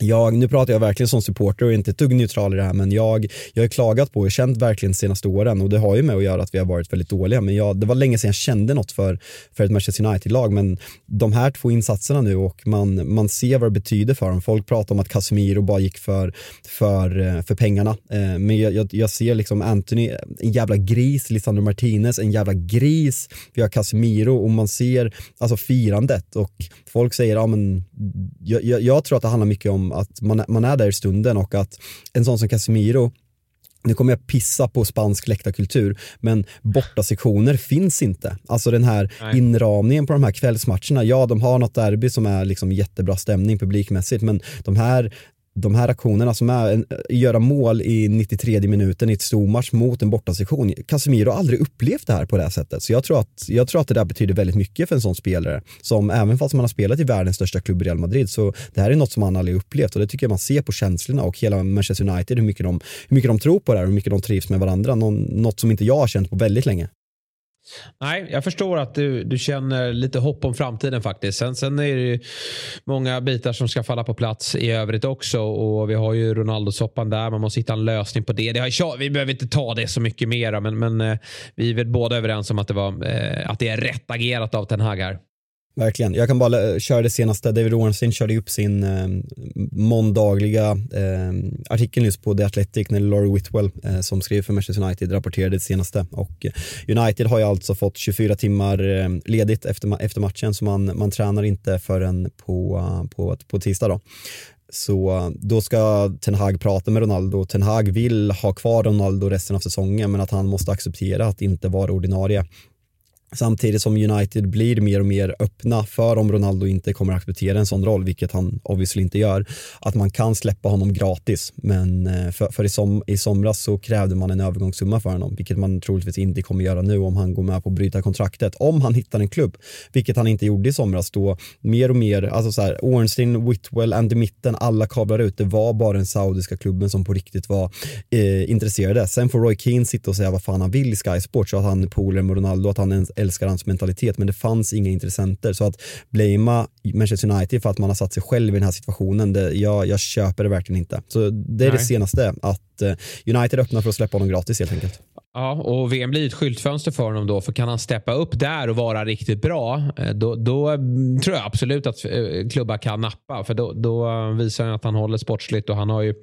B: jag, nu pratar jag verkligen som supporter och inte ett dugg neutral i det här men jag, jag har klagat på och känt verkligen de senaste åren och det har ju med att göra att vi har varit väldigt dåliga men jag, det var länge sedan jag kände något för, för ett Manchester United-lag men de här två insatserna nu och man, man ser vad det betyder för dem. Folk pratar om att Casemiro bara gick för, för, eh, för pengarna eh, men jag, jag, jag, ser liksom Anthony, en jävla gris, Lisandro Martinez, en jävla gris, vi har Casemiro och man ser alltså firandet och folk säger ja men jag, jag, jag tror att det handlar mycket om att man, man är där i stunden och att en sån som Casemiro nu kommer jag pissa på spansk läktarkultur, men bortasektioner finns inte. Alltså den här Nej. inramningen på de här kvällsmatcherna, ja de har något derby som är liksom jättebra stämning publikmässigt, men de här de här aktionerna som är en, eh, göra mål i 93 minuten i ett stormatch mot en bortasektion. Casemiro har aldrig upplevt det här på det här sättet. Så jag tror, att, jag tror att det där betyder väldigt mycket för en sån spelare. Som även fast man har spelat i världens största klubb Real Madrid så det här är något som han aldrig upplevt och det tycker jag man ser på känslorna och hela Manchester United hur mycket de, hur mycket de tror på det här och hur mycket de trivs med varandra. Någon, något som inte jag har känt på väldigt länge.
A: Nej, jag förstår att du, du känner lite hopp om framtiden faktiskt. Sen, sen är det ju många bitar som ska falla på plats i övrigt också. Och vi har ju Ronaldo-soppan där. Man måste hitta en lösning på det. det har, vi behöver inte ta det så mycket mer, men, men eh, vi är väl båda överens om att det, var, eh, att det är rätt agerat av Ten Hag här.
B: Verkligen. Jag kan bara eh, köra det senaste. David Ornstein körde upp sin eh, måndagliga eh, artikel nyss på The Athletic när Laurie Whitwell eh, som skrev för Manchester United rapporterade det senaste. Och eh, United har ju alltså fått 24 timmar eh, ledigt efter, efter matchen så man, man tränar inte förrän på, på, på tisdag. Då. Så eh, då ska Ten Hag prata med Ronaldo. Ten Hag vill ha kvar Ronaldo resten av säsongen men att han måste acceptera att inte vara ordinarie Samtidigt som United blir mer och mer öppna för om Ronaldo inte kommer att acceptera en sån roll, vilket han obviously inte gör, att man kan släppa honom gratis. Men eh, för, för i, som, i somras så krävde man en övergångssumma för honom, vilket man troligtvis inte kommer göra nu om han går med på att bryta kontraktet. Om han hittar en klubb, vilket han inte gjorde i somras, då mer och mer, alltså så här, Ornstein, Whitwell, Andy Mitten, alla kablar ut. Det var bara den saudiska klubben som på riktigt var eh, intresserade. Sen får Roy Keane sitta och säga vad fan han vill i Sky Sports, att han är polare med Ronaldo, att han är en älskar hans mentalitet men det fanns inga intressenter så att blamea Manchester United för att man har satt sig själv i den här situationen, det, jag, jag köper det verkligen inte. Så det är Nej. det senaste, att eh, United öppnar för att släppa honom gratis helt enkelt.
A: Ja, och VM blir ett skyltfönster för honom då. För kan han steppa upp där och vara riktigt bra, eh, då, då mm, tror jag absolut att eh, klubbar kan nappa. För då, då visar han att han håller sportsligt och han har ju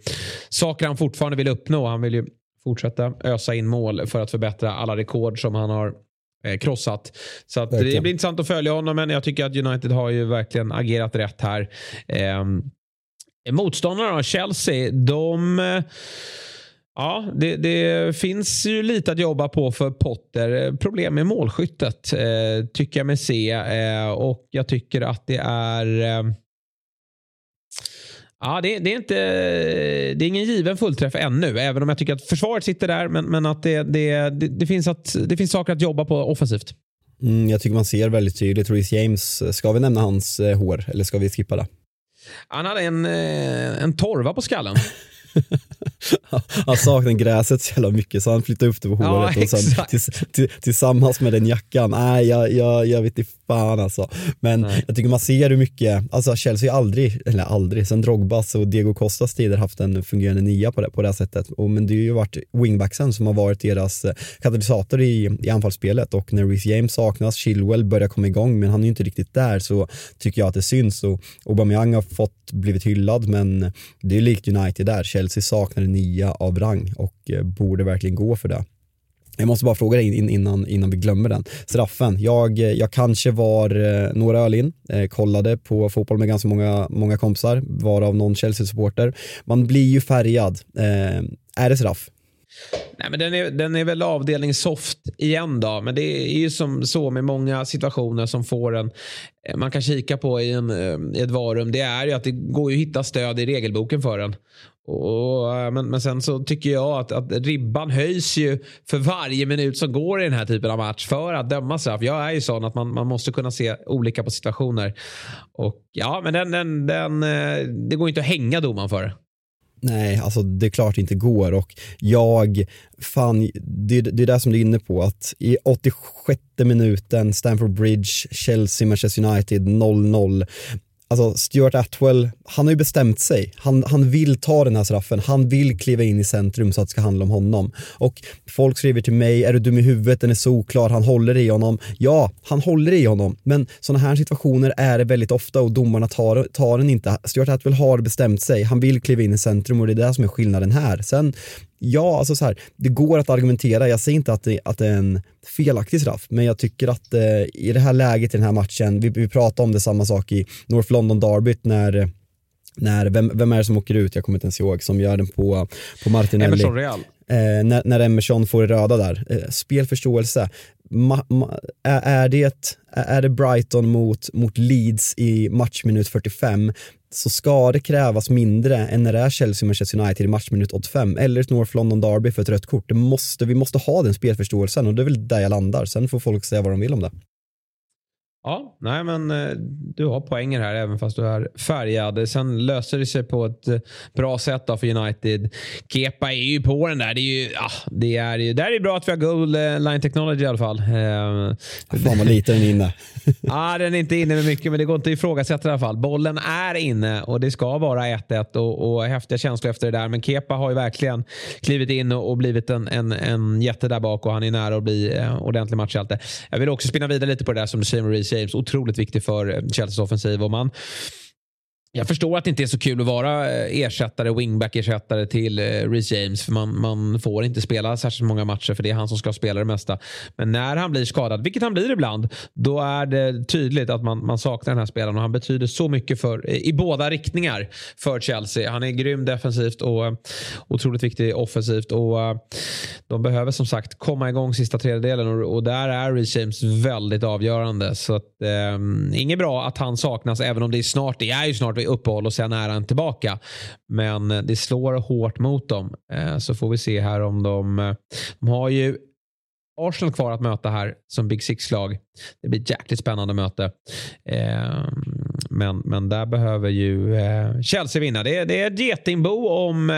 A: saker han fortfarande vill uppnå. Han vill ju fortsätta ösa in mål för att förbättra alla rekord som han har eh, krossat. Så att det blir intressant att följa honom, men jag tycker att United har ju verkligen agerat rätt här. Eh, motståndarna, Chelsea, de... Eh, ja, det, det, finns ju lite att jobba på för Potter. Problem med målskyttet eh, tycker jag mig se. Eh, och jag tycker att det är... Eh, Ja, det, det, är inte, det är ingen given fullträff ännu, även om jag tycker att försvaret sitter där. Men, men att det, det, det, finns att, det finns saker att jobba på offensivt.
B: Mm, jag tycker man ser väldigt tydligt. Reece James, ska vi nämna hans eh, hår eller ska vi skippa det?
A: Han hade en, eh, en torva på skallen.
B: han saknar gräset så jävla mycket så han flyttade upp det på håret ja, och sen tills, till, tillsammans med den jackan, nej jag, jag, jag vet inte fan alltså. Men nej. jag tycker man ser hur mycket, alltså Chelsea har aldrig, eller aldrig, sen Drogbas och Diego Costas tider haft en fungerande nia på det, på det här sättet. Och, men det har ju varit wingbacksen som har varit deras eh, katalysator i, i anfallsspelet och när Reece James saknas, Chilwell börjar komma igång men han är ju inte riktigt där så tycker jag att det syns och Aubameyang har fått blivit hyllad men det är likt United där, Chelsea Chelsea saknar en nia av rang och eh, borde verkligen gå för det. Jag måste bara fråga dig innan, innan vi glömmer den. Straffen, jag, eh, jag kanske var eh, några öl in, eh, kollade på fotboll med ganska många, många kompisar, varav någon Chelsea-supporter. Man blir ju färgad. Eh, är det straff?
A: Nej, men den, är, den är väl avdelning soft igen då. Men det är ju som så med många situationer som får en eh, man kan kika på i, en, i ett varum. Det är ju att det går ju att hitta stöd i regelboken för den. Och, eh, men, men sen så tycker jag att, att ribban höjs ju för varje minut som går i den här typen av match för att döma straff. Jag är ju sån att man, man måste kunna se olika på situationer. Och ja, men den, den, den, eh, det går inte att hänga domaren för.
B: Nej, alltså det är klart det inte går och jag, fan, det, det är det som du är inne på att i 86 minuten, Stamford Bridge, Chelsea, Manchester United 0-0 alltså Stuart Atwell, han har ju bestämt sig. Han, han vill ta den här straffen, han vill kliva in i centrum så att det ska handla om honom. Och folk skriver till mig, är du dum i huvudet, den är så oklar, han håller i honom. Ja, han håller i honom, men sådana här situationer är det väldigt ofta och domarna tar, tar den inte. Stuart Atwell har bestämt sig, han vill kliva in i centrum och det är det som är skillnaden här. Sen ja, alltså så här, det går att argumentera. Jag säger inte att det, att det är en felaktig straff, men jag tycker att eh, i det här läget i den här matchen, vi, vi pratade om det samma sak i North London Derbyt när när, vem, vem är det som åker ut, jag kommer inte ens ihåg, som gör den på, på Martinelli.
A: Emerson Real.
B: Eh, när, när Emerson får det röda där. Eh, spelförståelse. Ma, ma, är, är, det, är det Brighton mot, mot Leeds i matchminut 45 så ska det krävas mindre än när det är Chelsea Manchester United i matchminut 85 eller ett North London Derby för ett rött kort. Det måste, vi måste ha den spelförståelsen och det är väl där jag landar. Sen får folk säga vad de vill om det.
A: Ja, nej men eh, du har poänger här även fast du är färgad. Sen löser det sig på ett eh, bra sätt då för United. Kepa är ju på den där. Det är ju, ja, det är ju, där är det bra att vi har goal eh, line technology i alla fall.
B: Fan vad lite den är inne.
A: ja, den är inte inne med mycket men det går inte att ifrågasätta i alla fall. Bollen är inne och det ska vara 1-1 och, och häftiga känslor efter det där. Men Kepa har ju verkligen klivit in och, och blivit en, en, en jätte där bak och han är nära att bli eh, ordentlig matchhjälte. Jag vill också spinna vidare lite på det där som du säger James. Otroligt viktig för eh, Chelseas offensiv. Och man, jag förstår att det inte är så kul att vara eh, ersättare, wingback-ersättare till eh, Reece James. För man, man får inte spela särskilt många matcher för det är han som ska spela det mesta. Men när han blir skadad, vilket han blir ibland, då är det tydligt att man, man saknar den här spelaren. Och han betyder så mycket för, eh, i båda riktningar för Chelsea. Han är grym defensivt och otroligt viktig offensivt. Och De behöver som sagt komma igång sista tredjedelen och, och där är Reece James väldigt avgörande. Så att, eh, inget bra att han saknas även om det är snart. Det är ju snart uppehåll och sen är han tillbaka. Men eh, det slår hårt mot dem. Eh, så får vi se här om de... Eh, de har ju Arsenal kvar att möta här som Big Six-lag. Det blir ett jäkligt spännande möte. Eh, men, men där behöver ju Chelsea vinna. Det, det är ett getingbo om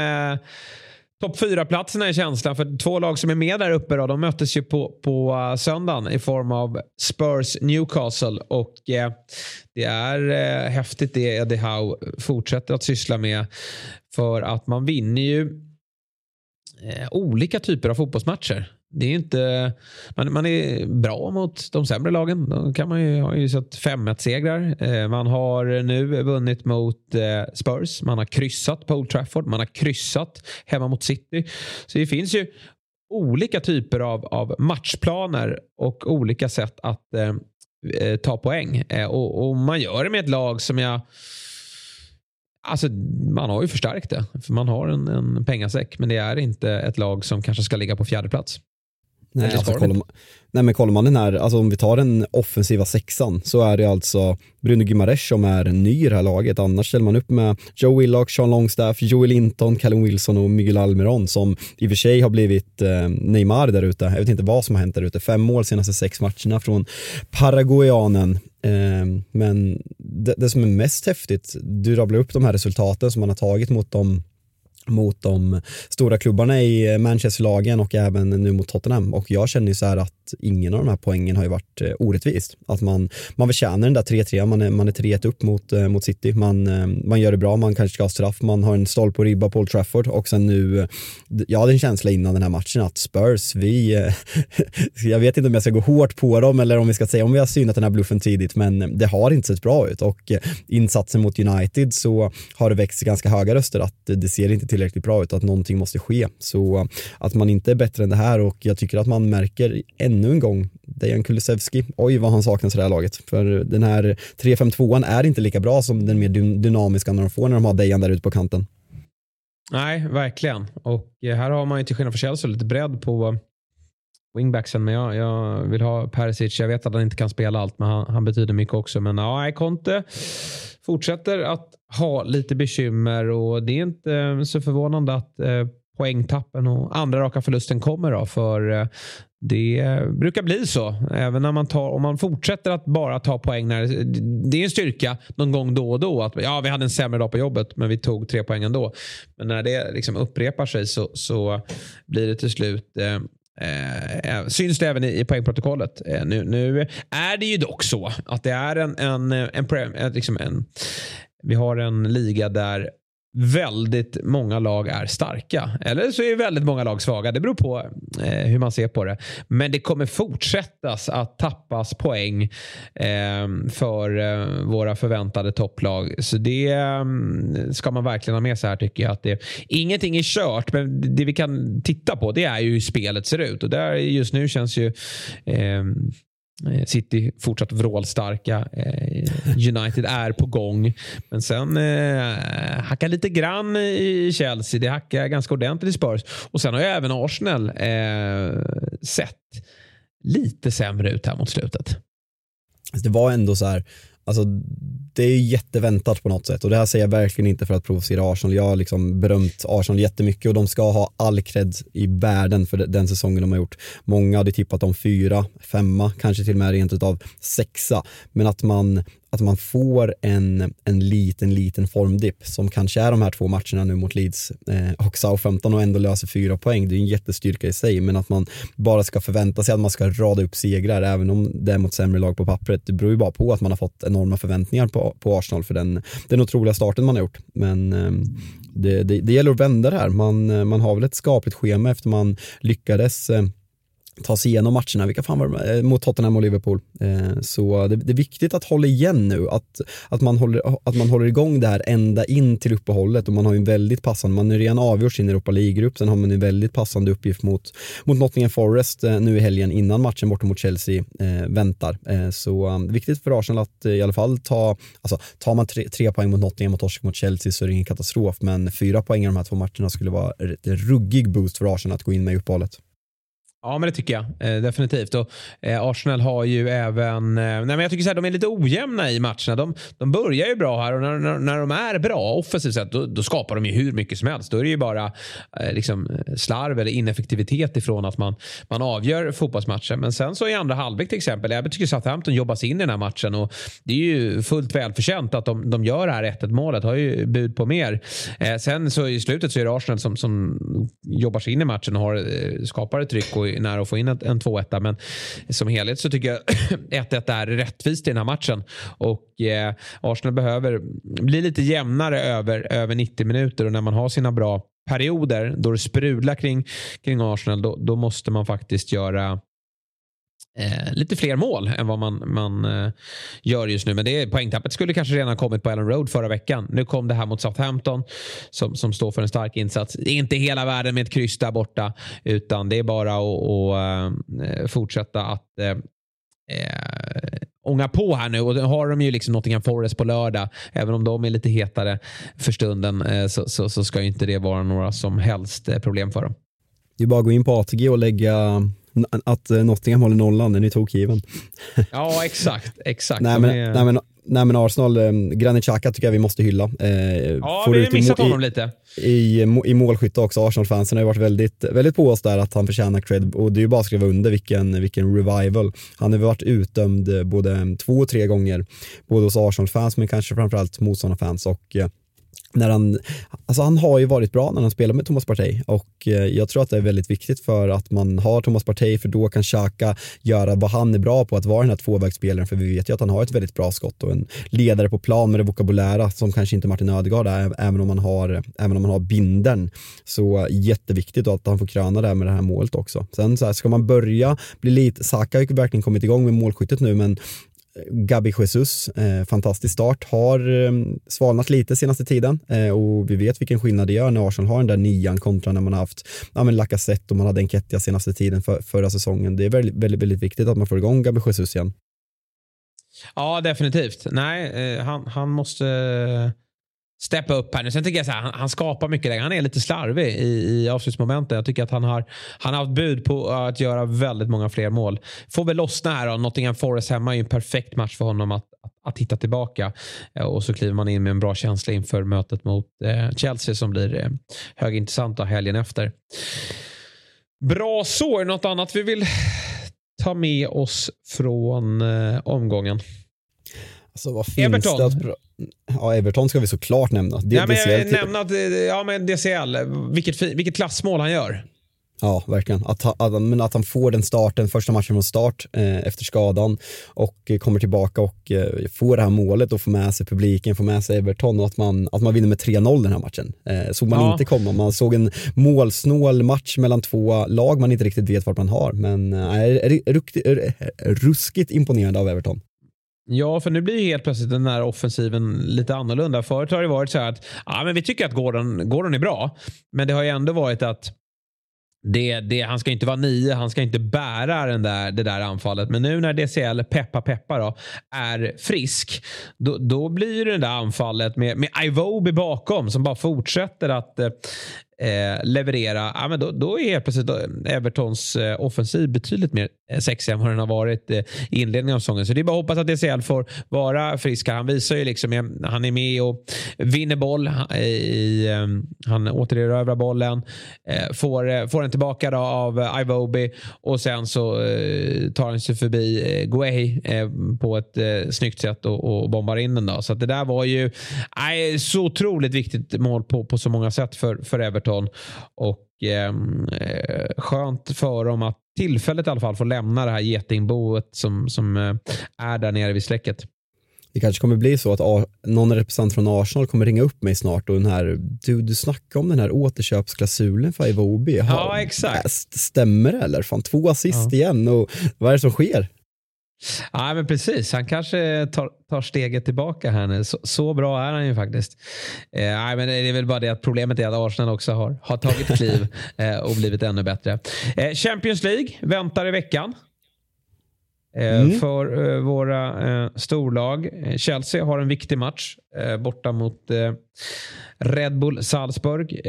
A: topp fyra-platserna är känslan. För två lag som är med där uppe då, de möttes ju på, på eh, söndagen i form av Spurs Newcastle. Och eh, det är eh, häftigt det Eddie Howe fortsätter att syssla med. För att man vinner ju eh, olika typer av fotbollsmatcher. Det är inte, man, man är bra mot de sämre lagen. Då kan man ju, har ju sett 5-1-segrar. Eh, man har nu vunnit mot eh, Spurs. Man har kryssat på Old Trafford. Man har kryssat hemma mot City. Så det finns ju olika typer av, av matchplaner och olika sätt att eh, eh, ta poäng. Eh, och, och, man gör det med ett lag som jag Alltså, man har ju förstärkt det. För man har en, en pengasäck, men det är inte ett lag som kanske ska ligga på fjärde plats.
B: Nej, alltså, kollar, man, nej men kollar man den här, alltså om vi tar den offensiva sexan så är det alltså Bruno Gimaresh som är ny i det här laget. Annars ställer man upp med Joe Willock, Sean Longstaff, Joel Linton, Callum Wilson och Miguel Almiron som i och för sig har blivit eh, Neymar där ute. Jag vet inte vad som har hänt där ute. Fem mål senaste sex matcherna från paraguayanen. Eh, men det, det som är mest häftigt, du rabblar upp de här resultaten som man har tagit mot de mot de stora klubbarna i Manchesterlagen och även nu mot Tottenham. Och jag känner ju så här att ingen av de här poängen har ju varit eh, orättvist. Att man, man förtjänar den där 3-3, man är, man är 3-1 upp mot, eh, mot City, man, eh, man gör det bra, man kanske ska ha straff, man har en stolpe och ribba på Old Trafford. Och sen nu, jag hade en känsla innan den här matchen att Spurs, vi, jag vet inte om jag ska gå hårt på dem eller om vi ska säga om vi har synat den här bluffen tidigt, men det har inte sett bra ut. Och insatsen mot United så har det växt ganska höga röster att det ser inte tillräckligt bra ut, att någonting måste ske. Så eh, att man inte är bättre än det här och jag tycker att man märker ännu en gång Dejan Kulusevski, oj vad han saknas i det här laget. För den här 3-5-2an är inte lika bra som den mer dynamiska när de får när de har Dejan där ute på kanten.
A: Nej, verkligen. Och eh, här har man ju till skillnad från Chelsea lite bredd på eh, wingbacksen. Men jag, jag vill ha Perisic. Jag vet att han inte kan spela allt, men han, han betyder mycket också. Men ja, Conte fortsätter att ha lite bekymmer och det är inte eh, så förvånande att eh, poängtappen och andra raka förlusten kommer. Då, för eh, det brukar bli så. Även när man tar, om man fortsätter att bara ta poäng. När, det är en styrka någon gång då och då. Att, ja, vi hade en sämre dag på jobbet men vi tog tre poäng ändå. Men när det liksom upprepar sig så, så blir det till slut eh, Eh, eh, syns det även i, i poängprotokollet. Eh, nu, nu, är det ju dock så att det är en, en, eh, en, en, eh, liksom en vi har en liga där väldigt många lag är starka. Eller så är väldigt många lag svaga. Det beror på eh, hur man ser på det. Men det kommer fortsättas att tappas poäng eh, för eh, våra förväntade topplag. Så det eh, ska man verkligen ha med sig här tycker jag. Att det, ingenting är kört, men det vi kan titta på det är ju hur spelet ser ut. Och där just nu känns ju Eh, Eh, City fortsatt vrålstarka. Eh, United är på gång. Men sen eh, hackar lite grann i Chelsea. Det hackar ganska ordentligt i Spurs. Och sen har ju även Arsenal eh, sett lite sämre ut här mot slutet.
B: Alltså, det var ändå så här, Alltså, det är jätteväntat på något sätt och det här säger jag verkligen inte för att provocera Arsenal. Jag har liksom berömt Arsenal jättemycket och de ska ha all cred i världen för den säsongen de har gjort. Många hade tippat dem fyra, femma, kanske till och med rent utav sexa. Men att man att man får en, en liten, liten formdipp som kanske är de här två matcherna nu mot Leeds eh, och Southampton och ändå löser fyra poäng. Det är en jättestyrka i sig, men att man bara ska förvänta sig att man ska rada upp segrar, även om det är mot sämre lag på pappret. Det beror ju bara på att man har fått enorma förväntningar på, på Arsenal för den, den otroliga starten man har gjort. Men eh, det, det, det, gäller att vända det här. Man, eh, man har väl ett skapligt schema efter man lyckades eh, ta sig igenom matcherna, vilka fan var det, eh, mot Tottenham och Liverpool. Eh, så det, det, är viktigt att hålla igen nu, att, att, man håller, att man håller igång det här ända in till uppehållet och man har ju en väldigt passande, man har redan avgjort sin Europa League-grupp, sen har man en väldigt passande uppgift mot, mot Nottingham Forest eh, nu i helgen innan matchen borta mot Chelsea eh, väntar. Eh, så um, viktigt för Arsenal att eh, i alla fall ta, alltså tar man tre, tre poäng mot Nottingham och torsk mot Chelsea så är det ingen katastrof, men fyra poäng i de här två matcherna skulle vara en ruggig boost för Arsenal att gå in med i uppehållet.
A: Ja, men det tycker jag eh, definitivt. Och, eh, Arsenal har ju även... Eh, nej, men jag tycker så här, de är lite ojämna i matcherna. De, de börjar ju bra här och när, när, när de är bra offensivt sett då, då, skapar de ju hur mycket som helst. Då är det ju bara eh, liksom, eh, slarv eller ineffektivitet ifrån att man, man avgör fotbollsmatchen. Men sen så i andra halvlek till exempel, jag tycker Southampton jobbar sig in i den här matchen och det är ju fullt välförtjänt att de, de gör det här 1-1 målet. Har ju bud på mer. Eh, sen så i slutet så är det Arsenal som, som jobbar sig in i matchen och har, eh, skapar ett tryck och nära att få in en, en 2-1. Men som helhet så tycker jag 1-1 är rättvist i den här matchen. Och eh, Arsenal behöver bli lite jämnare över, över 90 minuter och när man har sina bra perioder då det sprudlar kring, kring Arsenal då, då måste man faktiskt göra eh, lite fler mål än vad man, man eh, gör just nu. Men det, poängtappet skulle kanske redan ha kommit på Ellen Road förra veckan. Nu kom det här mot Southampton som, som står för en stark insats. Det är inte hela världen med ett kryss där borta utan det är bara att eh, fortsätta att eh, eh, ånga på här nu och nu har de ju liksom Nottingham Forest på lördag. Även om de är lite hetare för stunden eh, så, så, så, ska inte det vara några som helst eh, problem för dem.
B: Det är bara att gå in på ATG och lägga att eh, Nottingham håller nollan, den är tokgiven.
A: Ja, exakt. exakt.
B: nej, men, är... nej, men, nej men Arsenal, eh, Granit Xhaka tycker jag vi måste hylla.
A: Eh, ja, vi har missat honom lite.
B: I, i målskytte också, Arsenal-fansen har ju varit väldigt, väldigt på oss där att han förtjänar cred och det är ju bara att skriva under vilken, vilken revival. Han har varit utdömd både två och tre gånger, både hos Arsenal-fans men kanske framförallt motståndarfans och eh, när han, alltså han har ju varit bra när han spelar med Thomas Partey och eh, jag tror att det är väldigt viktigt för att man har Thomas Partey för då kan Xhaka göra vad han är bra på att vara den här tvåvägsspelaren för vi vet ju att han har ett väldigt bra skott och en ledare på plan med det vokabulära som kanske inte Martin Ödegaard är även om man har, även om man har binden så eh, jätteviktigt att han får kröna det här med det här målet också. Sen så här, ska man börja bli lite, Saka har ju verkligen kommit igång med målskyttet nu men Eh, Gabi Jesus, eh, fantastisk start, har eh, svalnat lite senaste tiden eh, och vi vet vilken skillnad det gör när Arsenal har den där nian kontra när man har haft ja, men Lacazette och man hade Enketia senaste tiden för, förra säsongen. Det är väldigt, väldigt, väldigt viktigt att man får igång Gabi Jesus igen.
A: Ja, definitivt. Nej, eh, han, han måste steppa upp här nu. Sen tycker jag så här, han, han, skapar mycket längre. Han är lite slarvig i, i avslutsmomenten. Jag tycker att han har, han har haft bud på att göra väldigt många fler mål. Får väl lossna här då. Nottingham Forest hemma är ju en perfekt match för honom att, att, att hitta tillbaka. Eh, och så kliver man in med en bra känsla inför mötet mot eh, Chelsea som blir eh, högintressant helgen efter. Bra så. Är det något annat vi vill ta med oss från eh, omgången?
B: Alltså vad finns Everton. det att Ja, Everton ska vi såklart nämna.
A: Det, ja, men DCL, nämna att, ja, men DCL, vilket, vilket klassmål han gör.
B: Ja, verkligen. Att, att, men att han får den starten, första matchen från start eh, efter skadan och eh, kommer tillbaka och eh, får det här målet och får med sig publiken, får med sig Everton och att man, att man vinner med 3-0 den här matchen. Eh, såg man ja. inte komma. Man såg en målsnål match mellan två lag man inte riktigt vet vart man har. Men eh, ruskigt imponerande av Everton.
A: Ja, för nu blir ju helt plötsligt den här offensiven lite annorlunda. Förut har det varit så här att ja, men vi tycker att Gordon, Gordon är bra, men det har ju ändå varit att det, det, han ska inte vara nio, han ska inte bära den där, det där anfallet. Men nu när DCL, peppa peppa då, är frisk, då, då blir det där anfallet med, med Ivobi bakom som bara fortsätter att eh, eh, leverera, ja, men då, då är helt plötsligt eh, Evertons eh, offensiv betydligt mer eh, sexig än vad den har varit eh, i inledningen av säsongen. Så det är bara att hoppas att DCL får vara frisk. Han visar ju liksom, eh, han är med och vinner boll. I, han återerövrar bollen, får, får den tillbaka då av Ivobi och sen så tar han sig förbi eh, Guay på ett snyggt sätt och, och bombar in den. Då. Så det där var ju nej, så otroligt viktigt mål på, på så många sätt för, för Everton. Och ehm, eh, skönt för dem att tillfället i alla fall få lämna det här getingboet som, som eh, är där nere vid släcket.
B: Det kanske kommer bli så att någon representant från Arsenal kommer ringa upp mig snart och den här, du, du snackar om den här återköpsklausulen för Ivobi.
A: Ja, exakt.
B: Stämmer det eller? Fan, två assist ja. igen och vad är det som sker?
A: Ja, men precis. Han kanske tar, tar steget tillbaka här nu. Så, så bra är han ju faktiskt. Eh, nej, men det är väl bara det att problemet är att Arsenal också har, har tagit kliv eh, och blivit ännu bättre. Eh, Champions League väntar i veckan. Eh, mm. För eh, våra eh, storlag. Chelsea har en viktig match borta mot Red Bull Salzburg.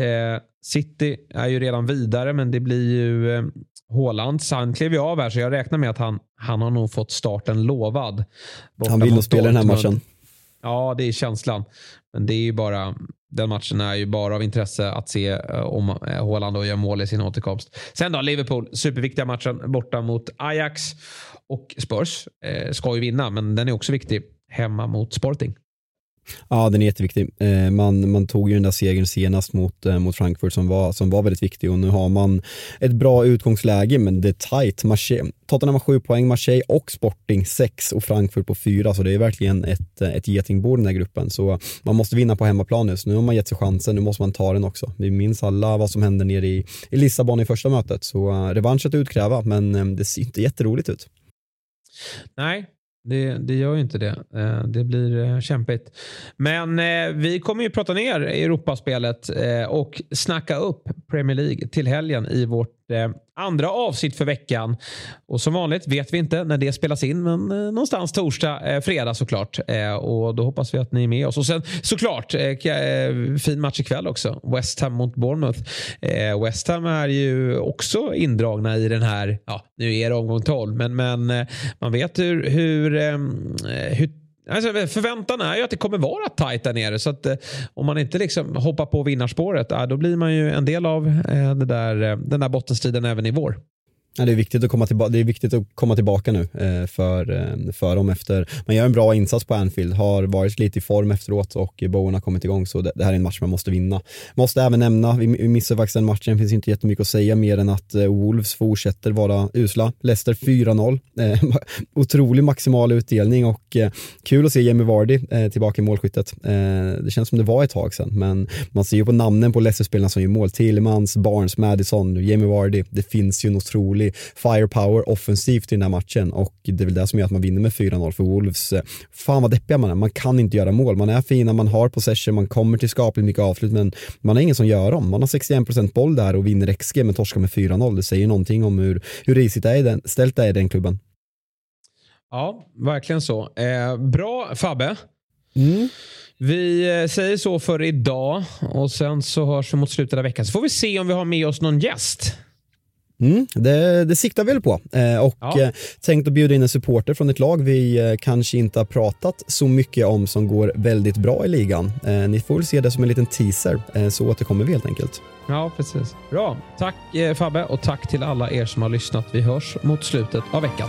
A: City är ju redan vidare men det blir ju Håland. Han klev ju av här så jag räknar med att han, han har nog fått starten lovad.
B: Han vill nog spela den här matchen.
A: Ja, det är känslan. Men det är ju bara, den matchen är ju bara av intresse att se eh, om eh, Håland gör mål i sin återkomst. Sen då, Liverpool. Superviktiga matchen borta mot Ajax. Och Spurs eh, ska ju vinna, men den är också viktig hemma mot Sporting.
B: Ja, den är jätteviktig. Eh, man, man tog ju den där segern senast mot, eh, mot Frankfurt som var, som var väldigt viktig och nu har man ett bra utgångsläge men det är tajt. Marseille, Tottenham har sju poäng, Marseille och Sporting sex och Frankfurt på fyra så det är verkligen ett, eh, ett getingbo den här gruppen. Så man måste vinna på hemmaplan nu. Så nu har man gett sig chansen, nu måste man ta den också. Vi minns alla vad som hände nere i, i Lissabon i första mötet så revansch att utkräva men det ser inte jätteroligt ut.
A: Nej, det, det, gör ju inte det. Eh, det blir eh, kämpigt. Men eh, vi kommer ju prata ner Europaspelet och snacka upp Premier League till helgen i vårt Eh, andra avsnitt för veckan. Och som vanligt vet vi inte när det spelas in, men eh, någonstans torsdag, eh, fredag såklart. Och då hoppas vi att ni är med oss. Och sen såklart, fin match ikväll också. West Ham mot Bournemouth. West Ham är ju också indragna i den här, ja, nu är det omgång 12, men, men man vet hur, hur hur Alltså, förväntan är ju att det kommer vara tajt där nere. Så att, eh, om man inte liksom hoppar på vinnarspåret, eh, då blir man ju en del av eh, det där, eh, den där bottenstriden även i vår.
B: Ja, det, är viktigt att komma tillbaka, det är viktigt att komma tillbaka nu eh, för, eh, för dem efter, man gör en bra insats på Anfield, har varit lite i form efteråt och Bowen har kommit igång så det, det, här är en match man måste vinna. Måste även nämna, vi, vi missade faktiskt den matchen, finns inte jättemycket att säga mer än att eh, Wolves fortsätter vara usla. Leicester 4-0, eh, otrolig maximal utdelning och eh, kul att se Jamie Vardy eh, tillbaka i målskyttet. Eh, det känns som det var ett tag sedan men man ser ju på namnen på Leicester-spelarna som gör mål, Tillmans, Barnes, Madison, Jamie Vardy, det finns ju en otrolig otrolig firepower offensivt i den här matchen och det är väl det som gör att man vinner med 4-0 för Wolves. Fan vad deppiga man är, man kan inte göra mål. Man är fina, man har possession, man kommer till skapligt mycket avslut men man har ingen som gör dem. Man har 61% boll där och vinner XG men torskar med 4-0. Det säger någonting om hur, hur risigt är den, ställt det är i den klubben.
A: Ja, verkligen så. Eh, bra Fabbe. Mm. Vi eh, säger så för idag och sen så hörs vi mot slutet av veckan. Så får vi se om vi har med oss någon gäst.
B: Mm, det, det siktar vi väl på eh, och ja. eh, tänkt att bjuda in en supporter från ett lag vi eh, kanske inte har pratat så mycket om som går väldigt bra i ligan. Eh, ni får väl se det som en liten teaser eh, så återkommer vi helt enkelt.
A: Ja, precis. Bra. Tack eh, Fabbe och tack till alla er som har lyssnat. Vi hörs mot slutet av veckan.